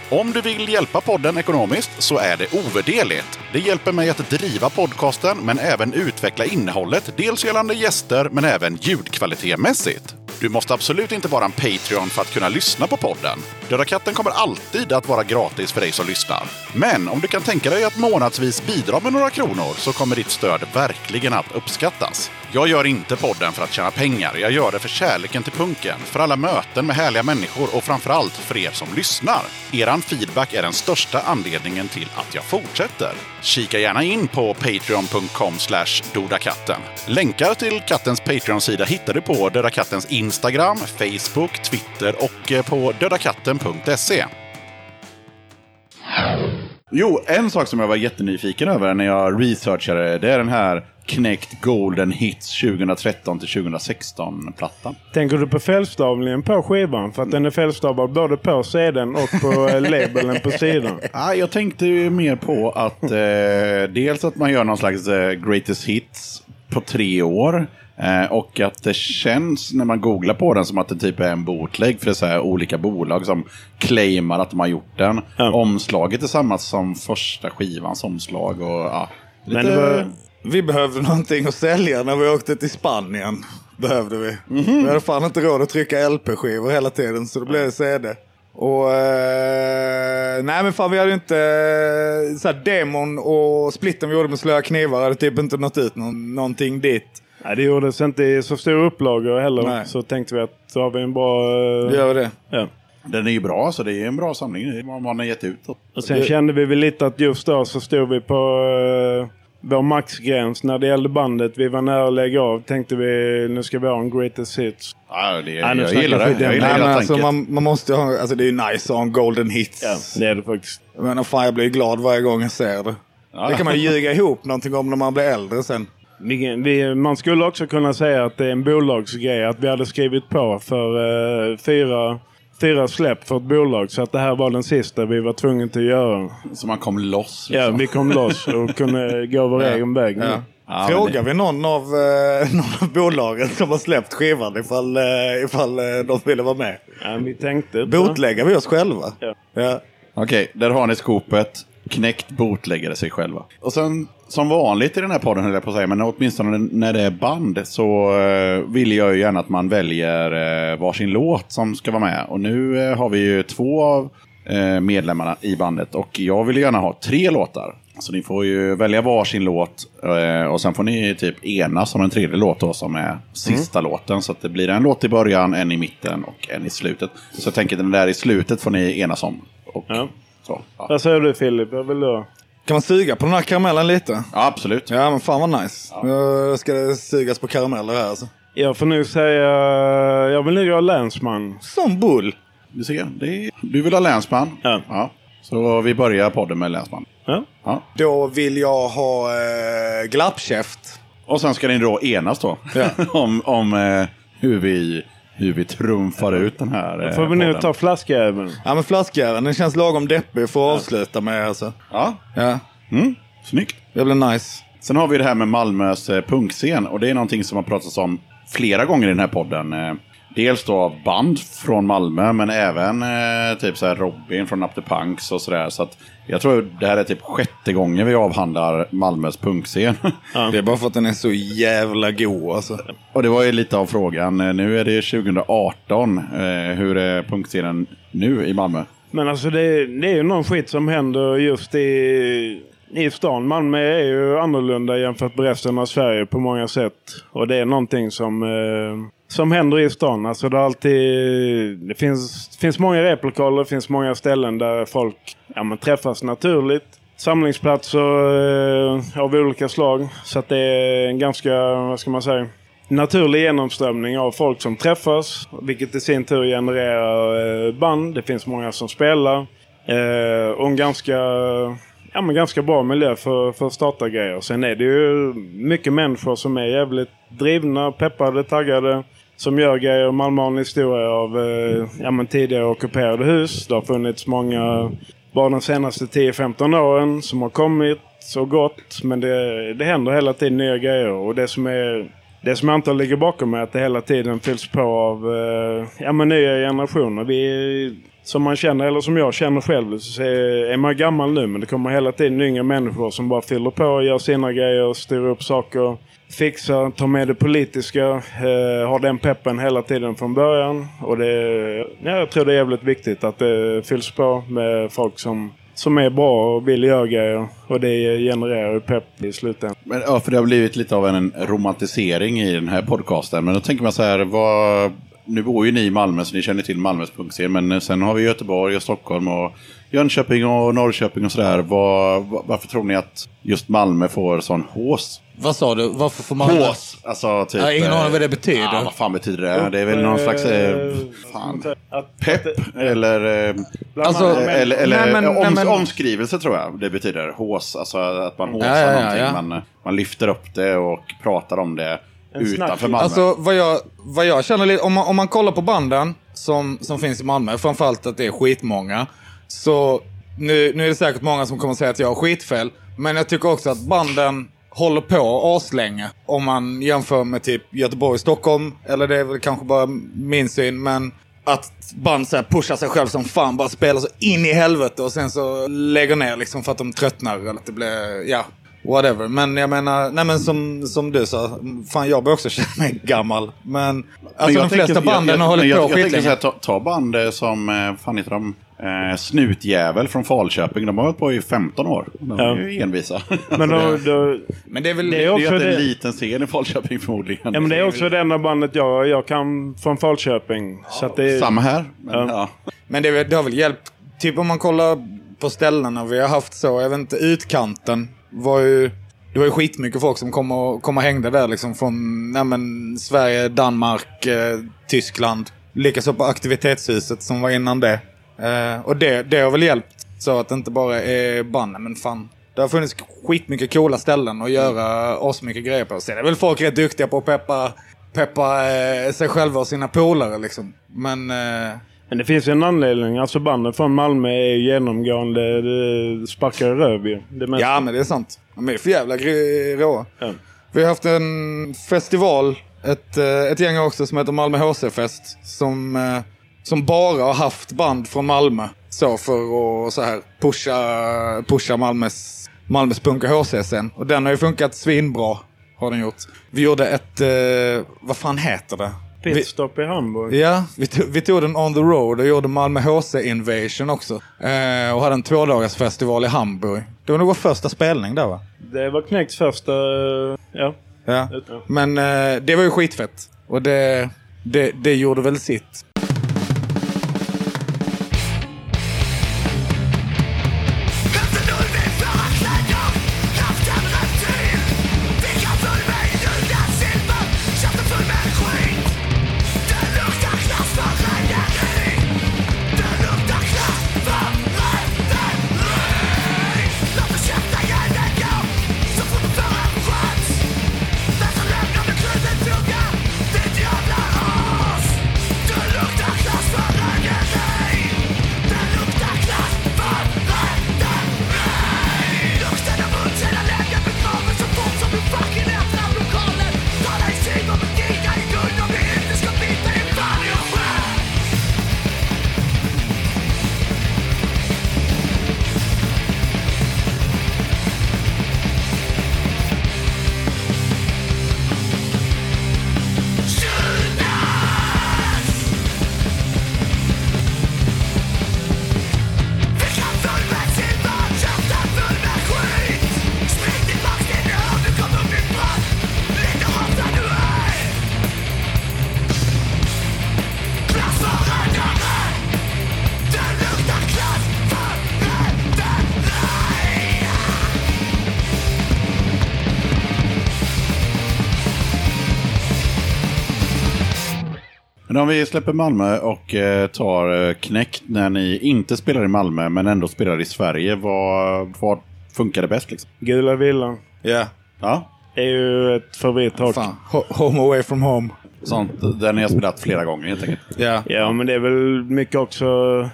Om du vill hjälpa podden ekonomiskt så är det ovärderligt. Det hjälper mig att driva podcasten men även utveckla innehållet, dels gällande gäster men även ljudkvalitetmässigt. Du måste absolut inte vara en Patreon för att kunna lyssna på podden. Döda katten kommer alltid att vara gratis för dig som lyssnar. Men om du kan tänka dig att månadsvis bidra med några kronor så kommer ditt stöd verkligen att uppskattas. Jag gör inte podden för att tjäna pengar. Jag gör det för kärleken till punken, för alla möten med härliga människor och framförallt för er som lyssnar. Eran feedback är den största anledningen till att jag fortsätter. Kika gärna in på patreon.com dodakatten. Länkar till kattens Patreon-sida hittar du på Döda Kattens Instagram, Facebook, Twitter och eh, på dödakatten.se. Jo, en sak som jag var jättenyfiken över när jag researchade, det är den här Knäckt Golden Hits 2013 till 2016-plattan. Tänker du på fältstavningen på skivan? För att den är fältstavad både på CDn och på eh, labeln på sidan. [laughs] Ah, jag tänkte ju mer på att eh, dels att man gör någon slags eh, greatest hits på tre år. Eh, och att det känns när man googlar på den som att det typ är en bootleg för det är så här olika bolag som claimar att de har gjort den. Ja. Omslaget är samma som första skivans omslag och ja. Lite... Men var, Vi behövde någonting att sälja när vi åkte till Spanien. Behövde vi. Vi hade fan inte råd att trycka LP-skivor hela tiden så då blev det CD. Och eh, nej men fan vi hade inte, eh, så här, demon och splitten vi gjorde med slöa knivar hade typ inte nått ut någon, någonting dit. Nej, det gjordes inte i så stor upplagor heller. Nej. Så tänkte vi att då har vi en bra... eh, Det gör vi det. ja. Den är ju bra, så det är en bra samling. Det vad man har gett ut. Och sen kände vi väl lite att just då så stod vi på uh, vår maxgräns när det gällde bandet. Vi var nära att lägga av. Tänkte vi nu ska vi ha en greatest hits. Ja, det, Nej, nu jag gillar det. Jag gillar Nej, men hela alltså, man, man måste ha, alltså det är ju nice att ha en golden hits. Ja, det är det faktiskt. Jag menar fan jag blir glad varje gång jag ser det. Det kan man ju ljuga ihop någonting om när man blir äldre sen. Vi, vi, man skulle också kunna säga att det är en bolagsgrej. Att vi hade skrivit på för eh, fyra, fyra släpp för ett bolag. Så att det här var den sista vi var tvungna att göra. Så man kom loss. Ja, Liksom. vi kom loss [laughs] och kunde gå vår egen väg. nu. Ja. Ja, Frågar vi någon av, eh, [laughs] någon av bolagen som har släppt skivan ifall, eh, ifall eh, de ville vara med? Ja, vi tänkte... Botläggar vi oss själva? Ja. Ja. Okej, där har ni skopet. Knäckt bootläggare sig själva. Och sen, som vanligt i den här podden höll jag på att säga, men åtminstone när det är band så eh, vill jag ju gärna att man väljer eh, varsin låt som ska vara med. Och nu eh, har vi ju två av eh, medlemmarna i bandet och jag vill gärna ha tre låtar. Så ni får ju välja varsin låt och sen får ni typ enas om en tredje låt då som är sista låten. Så att det blir en låt i början, en i mitten och en i slutet. Så jag tänker den där i slutet får ni enas om. Och, Ja. Så, ja. Vad säger du Filip? Jag vill då... Kan man suga på den här karamellen lite? Ja, absolut. Ja men fan vad nice. Nu ska det sugas på karameller här alltså. Jag får nu säga... Jag vill nu ha länsman. Som bull. Du ser, det är, du vill ha länsman? Ja. Så vi börjar podden med länsman. Ja. Ja. Då vill jag ha eh, glappkäft. Och sen ska ni då enas då. [laughs] om om eh, hur, vi, hur vi trumfar ut den här eh, Får vi nu podden. ta flaskjäveln? Ja men flaskjäveln, den känns lagom deppig för att avsluta med alltså. Ja, Ja, mm, snyggt. det blir nice. Sen har vi det här med Malmös eh, punkscen. Och det är någonting som har pratats om flera gånger i den här podden. Eh, dels då av band från Malmö men även eh, typ så här Robin från Up the Punks och sådär. Så att jag tror det här är typ sjätte gången vi avhandlar Malmös punkscen. [laughs] Det är bara för att den är så jävla god alltså. och det var ju lite av frågan. Eh, Nu är det 2018. Eh, hur är punkscenen nu i Malmö? Men alltså det, det är ju någon skit som händer just i, i stan. Malmö är ju annorlunda jämfört med resten av Sverige på många sätt. Och det är någonting som, eh, som händer i stan. Alltså det, är alltid, det finns, finns många replokaler, det finns många ställen där folk ja, man träffas naturligt. Samlingsplatser eh, av olika slag. Så att det är en ganska, vad ska man säga, naturlig genomströmning av folk som träffas. Vilket i sin tur genererar eh, band. Det finns många som spelar. Eh, och en ganska, ja, men ganska bra miljö för, för att starta grejer. Sen är det ju mycket människor som är jävligt drivna, peppade, taggade. Som gör grejer. Malmö har en historia av eh, ja, men tidigare ockuperade hus. Det har funnits många bara de senaste 10-15 åren som har kommit och gått. Men det, det händer hela tiden nya grejer. Och det som är det som jag antar ligger bakom är att det hela tiden fylls på av eh, ja, men nya generationer. Vi, som man känner, eller som jag känner själv, så är, man gammal nu men det kommer hela tiden yngre människor som bara fyller på, gör sina grejer, styr upp saker, fixar, tar med det politiska, eh, har den peppen hela tiden från början. Och det, ja, jag tror det är jävligt viktigt att det fylls på med folk som som är bra och vill göra grejer. Och det genererar ju pepp i slutändan. Men, ja, för det har blivit lite av en romantisering i den här podcasten. Men då tänker man så här, vad... Nu bor ju ni i Malmö så ni känner till Malmös punkscen. Men sen har vi Göteborg och Stockholm och Jönköping och Norrköping och sådär. Vad- varför tror ni att just Malmö får sån hås? Vad sa du? Varför får man... Hås! Alltså typ... Jag har ingen eh, aning vad det betyder. Ja, vad fan betyder det? Det är väl någon slags... Eh, fan. Att, Pepp eller... Eh, Alltså, annat- eller eller Nej, men- om, nej, men- omskrivelse tror jag det betyder. Hås, alltså att man håsar Ja, ja, ja, någonting. ja. Man, man lyfter upp det och pratar om det utanför. Malmö. Alltså vad jag, vad jag känner lite, om man, om man kollar på banden som, som finns i Malmö, framförallt att det är skitmånga. Så nu, nu är det säkert många som kommer att säga att jag har skitfel. Men jag tycker också att banden håller på aslänge. Om man jämför med typ Göteborg, Stockholm. Eller det är väl kanske bara min syn. Men att band så här pushar sig själv som fan. Bara spelar så in i helvete och sen så lägger ner liksom för att de tröttnar. Eller att det blir, ja. Whatever. Men jag menar, nej men som, som du sa. Fan jag börjar också känna mig gammal. Men alltså jag de flesta tänker- banden jag, har hållit jag, på jag, jag här, ta, ta band eh, som, eh, fan heter de? Eh, Snutjävel från Falköping. De har hållit på i 15 år. De är Ja. ju envisa. [laughs] Men då, då, Men det är väl... Det är också det är det- en liten scen i Falköping förmodligen. ja, men det är också det enda bandet jag, jag kan från Falköping. Så att det är, Samma här. Men, Ja. ja. Men det, det har väl hjälpt. Typ om man kollar på ställena vi har haft så, jag vet inte, utkanten var ju... Det var ju skitmycket folk som kom och, kom och hängde där liksom från nej men, Sverige, Danmark, eh, Tyskland. Likaså på aktivitetshuset som var innan det. Eh, och det, det har väl hjälpt så att det inte bara är band, men fan. Det har funnits skitmycket coola ställen att göra asmycket grejer på. Sen är väl folk rätt duktiga på att peppa, peppa eh, sig själva och sina polare liksom. Men... Eh, men det finns en anledning. Alltså banden från Malmö är genomgående det sparkar röv. Det mesta. Ja, men det är sant. De är för jävla råa. Ja. Vi har haft en festival, ett, eh, ett gäng också som heter Malmö HC-fest. Som, eh, som bara har haft band från Malmö. Så för att så här, pusha, pusha Malmös, Malmös punk och HC-scen. Och den har ju funkat svinbra. Har den gjort. Vi gjorde ett, eh, vad fan heter det? Vi, Pitstop i Hamburg. Ja, vi tog, vi tog den on the road och gjorde Malmö HC Invasion också. Eh, och hade en tvådagars festival i Hamburg. Det var nog vår första spelning där va? Det var Knäcks första... Ja. Ja. Ja. Men eh, det var ju skitfett. Och det, det, det gjorde väl sitt. Men om vi släpper Malmö och eh, tar eh, Knäckt när ni inte spelar i Malmö men ändå spelar i Sverige. Vad, vad funkar det bäst liksom? Gula villan Ja. Ja, är ju ett. Ho- Home away from home. sånt där ni har spelat flera gånger helt enkelt. Ja. Ja, men det är väl mycket också...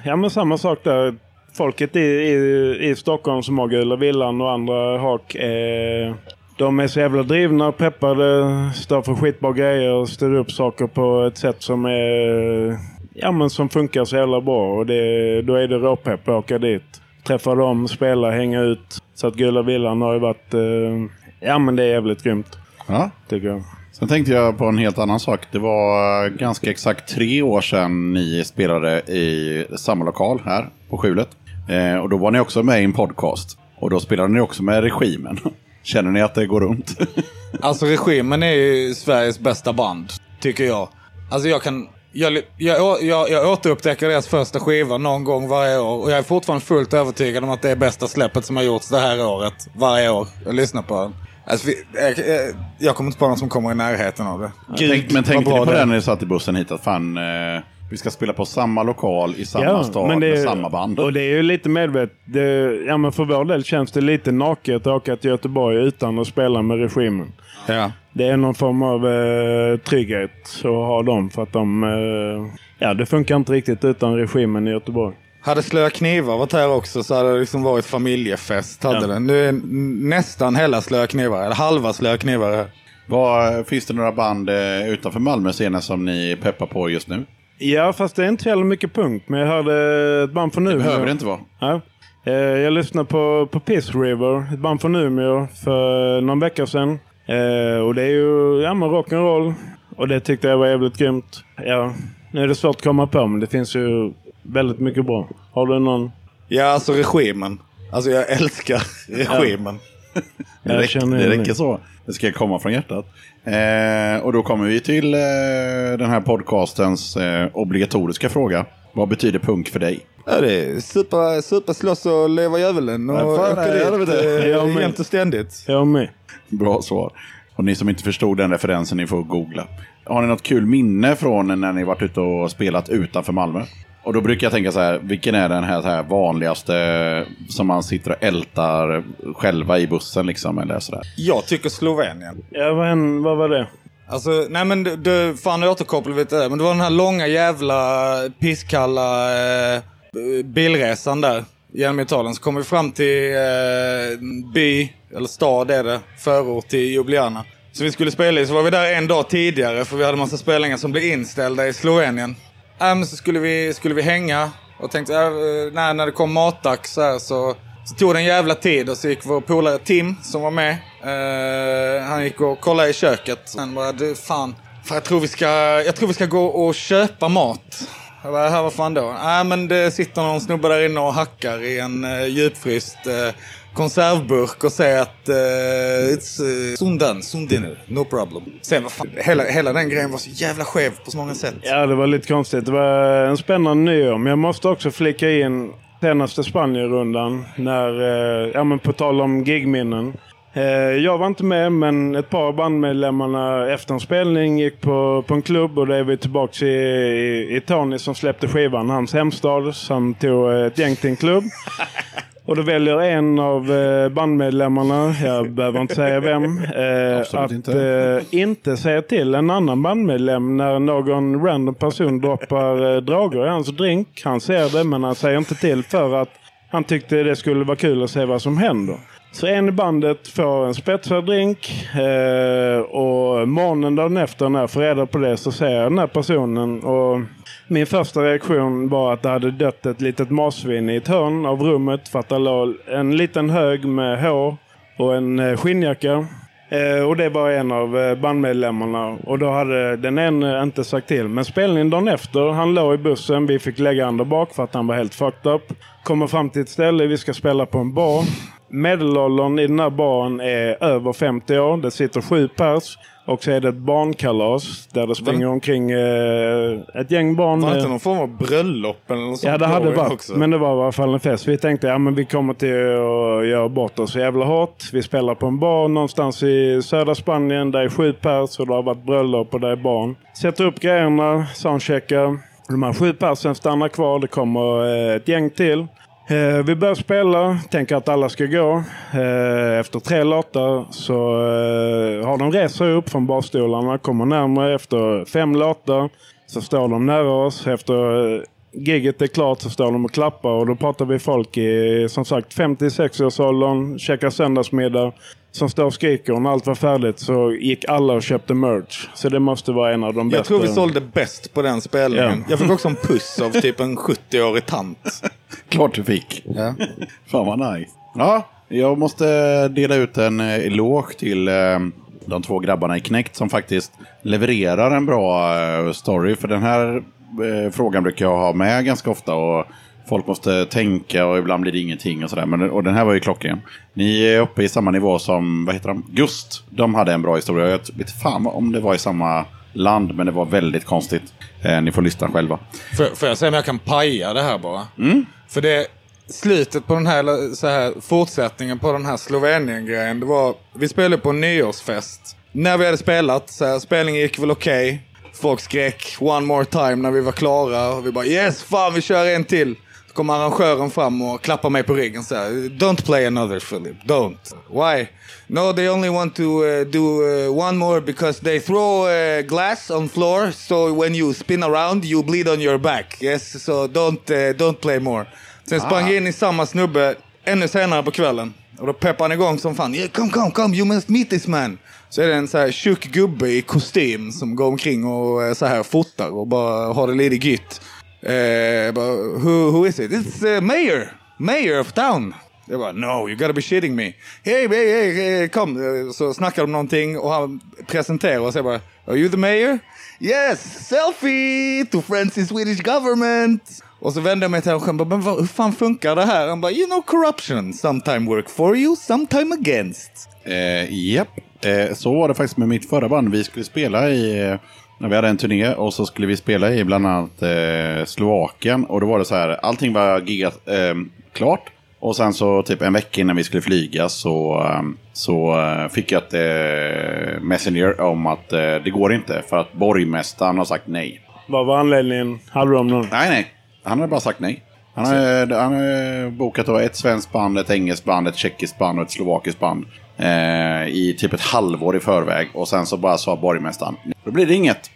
Ja, men samma sak där. Folket i, i, i Stockholm som har Gula Villan och andra hak är... De är så jävla drivna, peppade, står för skitbra grejer och styr upp saker på ett sätt som är... Ja, men som funkar så jävla bra. Och det, då är det råpepp att åka dit. Träffa dem, spela, hänga ut. Så att Gula Villan har ju varit... Eh, ja, men det är jävligt grymt, Ja. tycker jag. Sen tänkte jag på en helt annan sak. Det var ganska exakt tre år sedan ni spelade i samma lokal här på Skjulet. Eh, och då var ni också med i en podcast. Och då spelade ni också med Regimen. [laughs] Känner ni att det går runt? [laughs] Alltså regimen är ju Sveriges bästa band, tycker jag. Alltså jag kan... Jag, jag, jag, jag återupptäcker deras första skiva någon gång varje år och jag är fortfarande fullt övertygad om att det är bästa släppet som har gjorts det här året. Varje år. Jag lyssnar på den. Alltså, jag, jag, jag kommer inte på någon som kommer i närheten av det. Tänk, men tänkte ni på det det är. när ni satt i bussen hit? Att fan, eh, vi ska spela på samma lokal i samma stad men det, med är- samma band. Och det är ju lite medvetet. Det, ja, men för vår del känns det lite naket att åka till Göteborg utan att spela med regimen. Ja. Det är någon form av eh, trygghet att ha dem för att de... Eh, ja, det funkar inte riktigt utan regimen i Göteborg. Hade Slöa Knivar varit här också så hade det liksom varit familjefest. Hade Ja. den. Nu är nästan hela Slöa Knivar, eller halva Slöa Knivar här. Vad, finns det några band eh, utanför Malmö scenen som ni peppar på just nu? Ja, fast det är inte jävla mycket punkt. Men jag hörde ett band från Umeå. Behöver det inte vara. Ja. Eh, Jag lyssnade på, på Piss River, ett band från Umeå, för någon vecka sedan. Eh, och det är ju ja, rock'n'roll. Och det tyckte jag var jävligt grymt. Ja, nu är det svårt att komma på, men det finns ju väldigt mycket bra. Har du någon? Ja, alltså regimen. Alltså jag älskar regimen. [laughs] Det, räcker, det räcker så. Det ska komma från hjärtat. Eh, och då kommer vi till eh, den här podcastens eh, obligatoriska fråga. Vad betyder punk för dig? Ja, det är super, super slåss och leva djävulen och Ja, fan, åka dit helvete. eh, jämt och ständigt. Jag med. Bra svar. Och ni som inte förstod den referensen, ni får googla. Har ni något kul minne från när ni varit ute och spelat utanför Malmö? Och då brukar jag tänka så här, vilken är den här, så här vanligaste som man sitter och ältar själva i bussen liksom, eller sådär? Jag tycker Slovenien. Ja, vad, vad var det? Alltså, nej men du, du fan nu återkopplar vi till det. Men det var den här långa jävla pisskalla eh, bilresan där genom Italien. Så kom vi fram till eh, by, eller stad är det, förort till Ljubljana. Så vi skulle spela i, så var vi där en dag tidigare för vi hade massa spelningar som blev inställda i Slovenien. Äh, men så skulle vi, skulle vi hänga och tänkte, äh, när, när det kom matdags här så, så tog det en jävla tid och så gick vår polare Tim som var med. Eh, han gick och kollade i köket. Sen bara, du fan, fan jag, tror vi ska, jag tror vi ska gå och köpa mat. Jag bara, här vad fan då? Nej men det sitter någon snubbe där inne och hackar i en uh, djupfryst eh, konservburk och säger att uh, it's uh, sundan, sundiner, no problem. Sen vad fan, hela, hela den grejen var så jävla skev på så många sätt. Ja, det var lite konstigt. Det var en spännande nyår. Men jag måste också flika in senaste Spanien-rundan. När, eh, ja men på tal om gigminnen. Eh, jag var inte med, men ett par av bandmedlemmarna efter en spelning gick på, på en klubb och då är vi tillbaka i, i, i Tony som släppte skivan, hans hemstad. Som tog ett gäng till en klubb. [laughs] Och då väljer en av eh, bandmedlemmarna, jag behöver inte säga vem, eh, att inte. eh, inte säga till en annan bandmedlem när någon random person droppar eh, drager i hans drink. Han ser det men han säger inte till för att han tyckte det skulle vara kul att se vad som händer. Så en i bandet får en spetsad drink eh, och morgonen dagen efter när jag får reda på det så ser jag den här personen och min första reaktion var att det hade dött ett litet marsvin i ett hörn av rummet för att det låg en liten hög med hår och en eh, skinnjacka. Eh, och det var en av eh, bandmedlemmarna och då hade den ene inte sagt till. Men spelningen dagen efter, han låg i bussen, vi fick lägga han där bak för att han var helt fucked up. Kommer fram till ett ställe, vi ska spela på en bar. Medelåldern i den här baren är över 50 år. Det sitter sju pers. Och så är det ett barnkalas där det springer omkring eh, ett gäng barn. Var det eh, inte någon form av bröllop eller något? Ja, det hade varit. också? Men det var i alla fall en fest. Vi tänkte ja, men vi kommer till att göra bort oss jävla hårt. Vi spelar på en bar någonstans i södra Spanien. Där är sju pers och det har varit bröllop och det är barn. Sätter upp grejerna, soundcheckar. De här sju persen stannar kvar. Det kommer eh, ett gäng till. Eh, vi börjar spela, tänker att alla ska gå. Eh, efter tre låtar så eh, har de rest sig upp från barstolarna, kommer närmare. Efter fem låtar så står de nära oss. Efter eh, gigget är klart så står de och klappar och då pratar vi folk i som sagt 56-årsåldern, käkar söndagsmiddag, som står och skriker. Och när allt var färdigt så gick alla och köpte merch. Så det måste vara en av de bästa. Jag tror vi sålde bäst på den spelningen. Ja. Jag fick också en puss av typ en 70-årig tant. [laughs] Klart du fick. Ja. Fan vad nice. Ja, jag måste dela ut en eh, eloge till eh, de två grabbarna i Knäckt som faktiskt levererar en bra eh, story. För den här eh, frågan brukar jag ha med ganska ofta. Och Folk måste tänka och ibland blir det ingenting och sådär. Men, och den här var ju klockren. Ni är uppe i samma nivå som, vad heter de? Gust. De hade en bra historia. Jag vet fan om det var i samma land, men det var väldigt konstigt. Eh, ni får lyssna själva. Får, får jag säga om jag kan paja det här bara? För det slutet på den här, så här, fortsättningen på den här Slovenien-grejen, det var, vi spelade på en nyårsfest. När vi hade spelat, så här, spelningen gick väl okej. Folk skrek one more time när vi var klara. Och vi bara yes, fan vi kör en till. Så kom arrangören fram och klappade mig på ryggen så här, Don't play another Philip, don't. Why? No, they only want to uh, do uh, one more because they throw uh, glass on floor so when you spin around you bleed on your back. Yes, so don't, uh, don't play more. Sen sprang jag in i samma snubbe ännu senare på kvällen. Och då peppade han igång som fan. Yeah, come, come, come, you must meet this man. Så är det en så här tjock gubbe i kostym som går omkring och eh, så här fotar och bara har det lite gytt. Eh, jag bara, who, who is it? It's uh, mayor. Mayor of town. Jag bara, no, you gotta be shitting me. Hey, hey, hey, hey kom. Eh, så snackar de någonting och han presenterar och säger bara, are you the mayor? Yes, selfie to friends in Swedish government. Och så vände jag mig till honom och bara, men vad, hur fan funkar det här? Han bara, you know corruption. Sometime work for you, sometime against. Eh, Japp, eh, så var det faktiskt med mitt förra band. Vi skulle spela i, eh, när vi hade en turné och så skulle vi spela i bland annat eh, Slovakien. Och då var det så här, allting var gigat eh, klart. Och sen så typ en vecka innan vi skulle flyga så, eh, så fick jag ett eh, messenger om att eh, det går inte för att borgmästaren har sagt nej. Vad var anledningen? Hade de någon? Nej, nej. Han har bara sagt nej. Han har, han har bokat ett svenskt band, ett engelskt band, ett tjeckiskt band och ett slovakiskt band. Eh, I typ ett halvår i förväg. Och sen så bara sa borgmästaren, då blir det inget.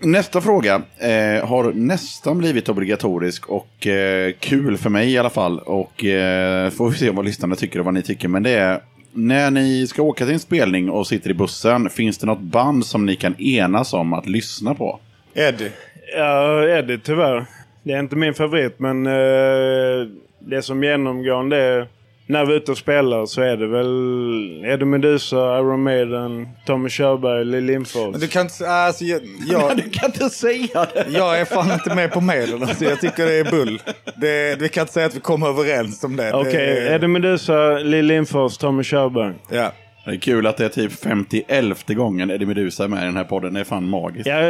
Nästa fråga eh, har nästan blivit obligatorisk och eh, kul för mig i alla fall. Och eh, får vi se vad lyssnarna tycker och vad ni tycker. Men det är, när ni ska åka till en spelning och sitter i bussen, finns det något band som ni kan enas om att lyssna på? Eddie. Ja, Eddie tyvärr. Det är inte min favorit, men eh, det som genomgående är... När vi är ute och spelar så är det väl Eddie Meduza, Iron Maiden, Tommy Körberg, Lill Lindfors. Men du kan inte, alltså jag, [laughs] jag, Du kan inte säga det! jag är fan inte med på medel. Alltså, jag tycker det är bull. Det, vi kan inte säga att vi kommer överens om det. Okej, det, Eddie Meduza, Lill Lindfors, Tommy Körberg. Ja. Det är kul att det är typ 51 gången Eddie Meduza är med i den här podden. Det är fan magiskt. Ja, fan,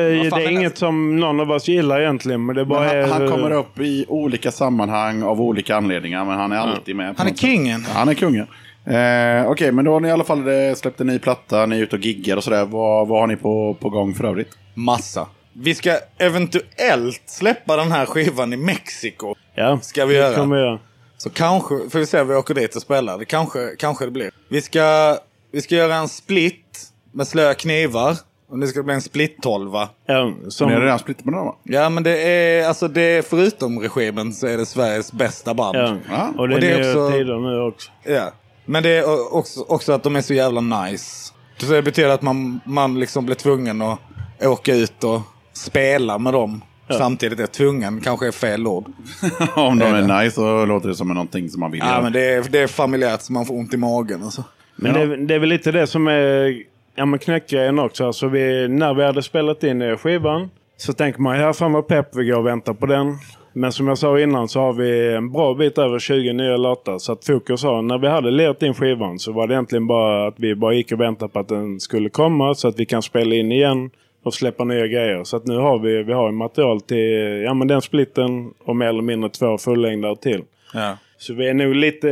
det är inget som någon av oss gillar egentligen, men det Men bara är... han, han kommer upp i olika sammanhang av olika anledningar, men han är alltid med. Han är kingen. Ja, Han är kungen. Eh, Okej, men då har ni i alla fall eh, släppt en ny platta, ni är ute och giggar och sådär. Vad, vad har ni på, på gång för övrigt? Massa. Vi ska eventuellt släppa den här skivan i Mexiko. Ja, Ska vi det göra? kommer vi göra. Så kanske, får vi se om vi åker dit och spelar. Det kanske, kanske det blir. Vi ska, vi ska göra en split med slöa knivar. Och det ska bli en split 12 Ja, Ni har som, redan splittat med dem va? Ja men det är, alltså det är förutom regimen så är det Sveriges bästa band. ja. Ja, Och det och det är är också- tider nu också. Ja. Men det är också, också att de är så jävla nice. Så det betyder att man, man liksom blir tvungen att åka ut och spela med dem. Samtidigt är tvungen, kanske är fel ord. [laughs] Om de är nice så låter det som någonting som man vill Ja göra. men det är, det är familjärt så man får ont i magen. Alltså. Men det, är- det är väl lite det som är ja, men knäckgrejen också. Alltså vi, när vi hade spelat in eh, skivan så tänker man, ja fan vad pepp, vi går och väntar på den. Men som jag sa innan så har vi en bra bit över 20 nya låtar. Så att fokus har, när vi hade lerat in skivan så var det egentligen bara att vi bara gick och väntade på att den skulle komma. Så att vi kan spela in igen och släppa nya grejer. Så att nu har vi, vi har material till ja, men den splitten och mer eller mindre två fullängdare till. Ja. Så vi är nog lite,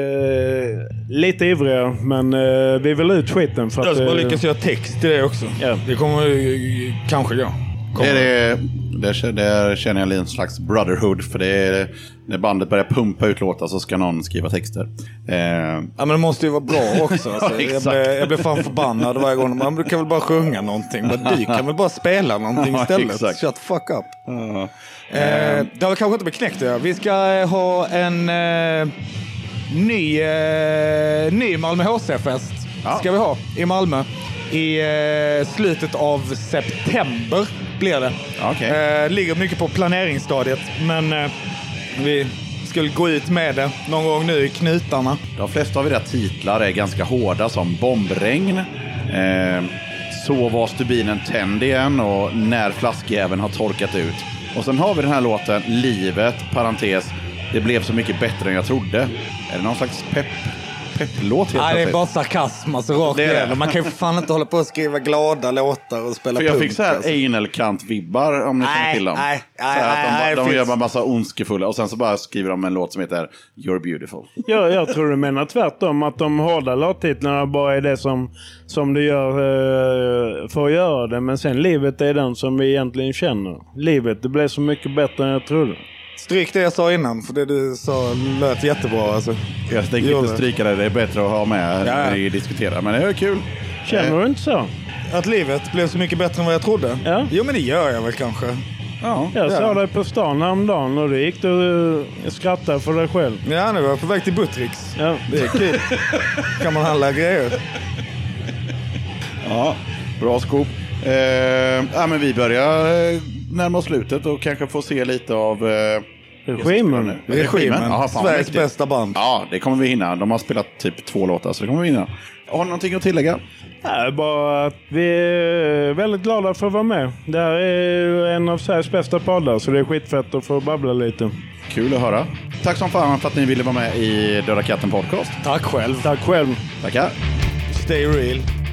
lite ivriga men eh, vi vill ut skiten. För Jag att, ska bara eh, lyckas göra text till det också. Ja. Det kommer kanske gå. Det är det, där, där känner jag en slags brotherhood. För det är när bandet börjar pumpa ut låtar så ska någon skriva texter. Eh, Ja men det måste ju vara bra också. Alltså, [laughs] jag, exakt. blir, jag blir fan förbannad varje gång. Man du kan väl bara sjunga någonting. Men du kan väl bara spela någonting [laughs] Ja, istället. exakt. Shut fuck up. Eh, det har kanske inte med knäckt göra. Vi ska eh, ha en eh, ny, eh, ny Malmö HC-fest. Ja. Ska vi ha i Malmö. I slutet av september blir det. Okej. Eh, ligger mycket på planeringsstadiet. Men eh, vi skulle gå ut med det någon gång nu i knutarna. De flesta av era titlar är ganska hårda som Bombregn, eh, Så var stubinen tänd igen och När flaskjäveln har torkat ut. Och sen har vi den här låten Livet, parentes, det blev så mycket bättre än jag trodde. Är det någon slags pepp, pepplåt helt Nej, det är bara sarkasm alltså, rakt Det är det. Man kan ju fan inte hålla på och skriva glada låtar och spela För jag punk. fick så här alltså. anal-kant-vibbar om ni känner Nej, till dem. nej, Så här nej, att de, nej, det de finns- gör bara massa ondskefulla och sen så bara skriver de en låt som heter You're beautiful. Jag, jag tror du menar tvärtom. Att de hårda låttitlarna bara är det som, som du gör eh, för att göra det. Men sen livet är den som vi egentligen känner. Livet, det blev så mycket bättre än jag trodde. Stryk det jag sa innan, för det du sa lät jättebra. Alltså. Jag tänker inte det. stryka det, det är bättre att ha med Ja. när vi diskuterar. Men det är kul. Känner du inte så? Att livet blev så mycket bättre än vad jag trodde? Ja. Jo, men det gör jag väl kanske. Ja. Jag Ja. såg dig på stan häromdagen och då gick du och skrattade för dig själv. Ja, nu är jag på väg till Buttricks. Ja. Det är kul. kan man handla grejer. Ja, bra skop. Eh, ja, men vi börjar eh, närma oss slutet och kanske få se lite av eh, Regimen. Regimen. Jaha, fan Sveriges mäktigt. bästa band. Ja, det kommer vi hinna. De har spelat typ två låtar, så det kommer vi hinna. Har ni någonting att tillägga? Ja, bara att vi är väldigt glada för att vara med. Det här är en av Sveriges bästa poddar så det är skitfett att få babbla lite. Kul att höra. Tack som fan för att ni ville vara med i Döda katten podcast. Tack själv. Tack själv. Tackar. Stay real.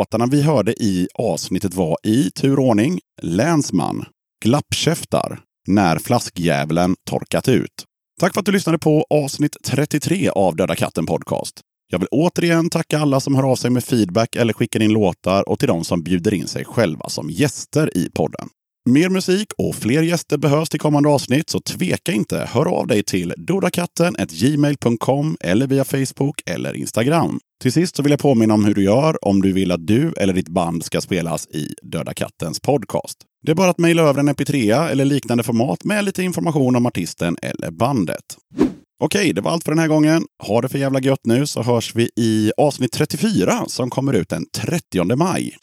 Låtarna vi hörde i avsnittet var i turordning Länsman, Glappkäftar, När flaskjävlen torkat ut. Tack för att du lyssnade på avsnitt 33 av Döda katten podcast. Jag vill återigen tacka alla som hör av sig med feedback eller skickar in låtar och till de som bjuder in sig själva som gäster i podden. Mer musik och fler gäster behövs till kommande avsnitt, så tveka inte. Hör av dig till dodakatten gmail.com eller via Facebook eller Instagram. Till sist så vill jag påminna om hur du gör om du vill att du eller ditt band ska spelas i Döda Kattens podcast. Det är bara att mejla över en mp3 eller liknande format med lite information om artisten eller bandet. Okej, det var allt för den här gången. Ha det för jävla gött nu så hörs vi i avsnitt 34 som kommer ut den 30 maj.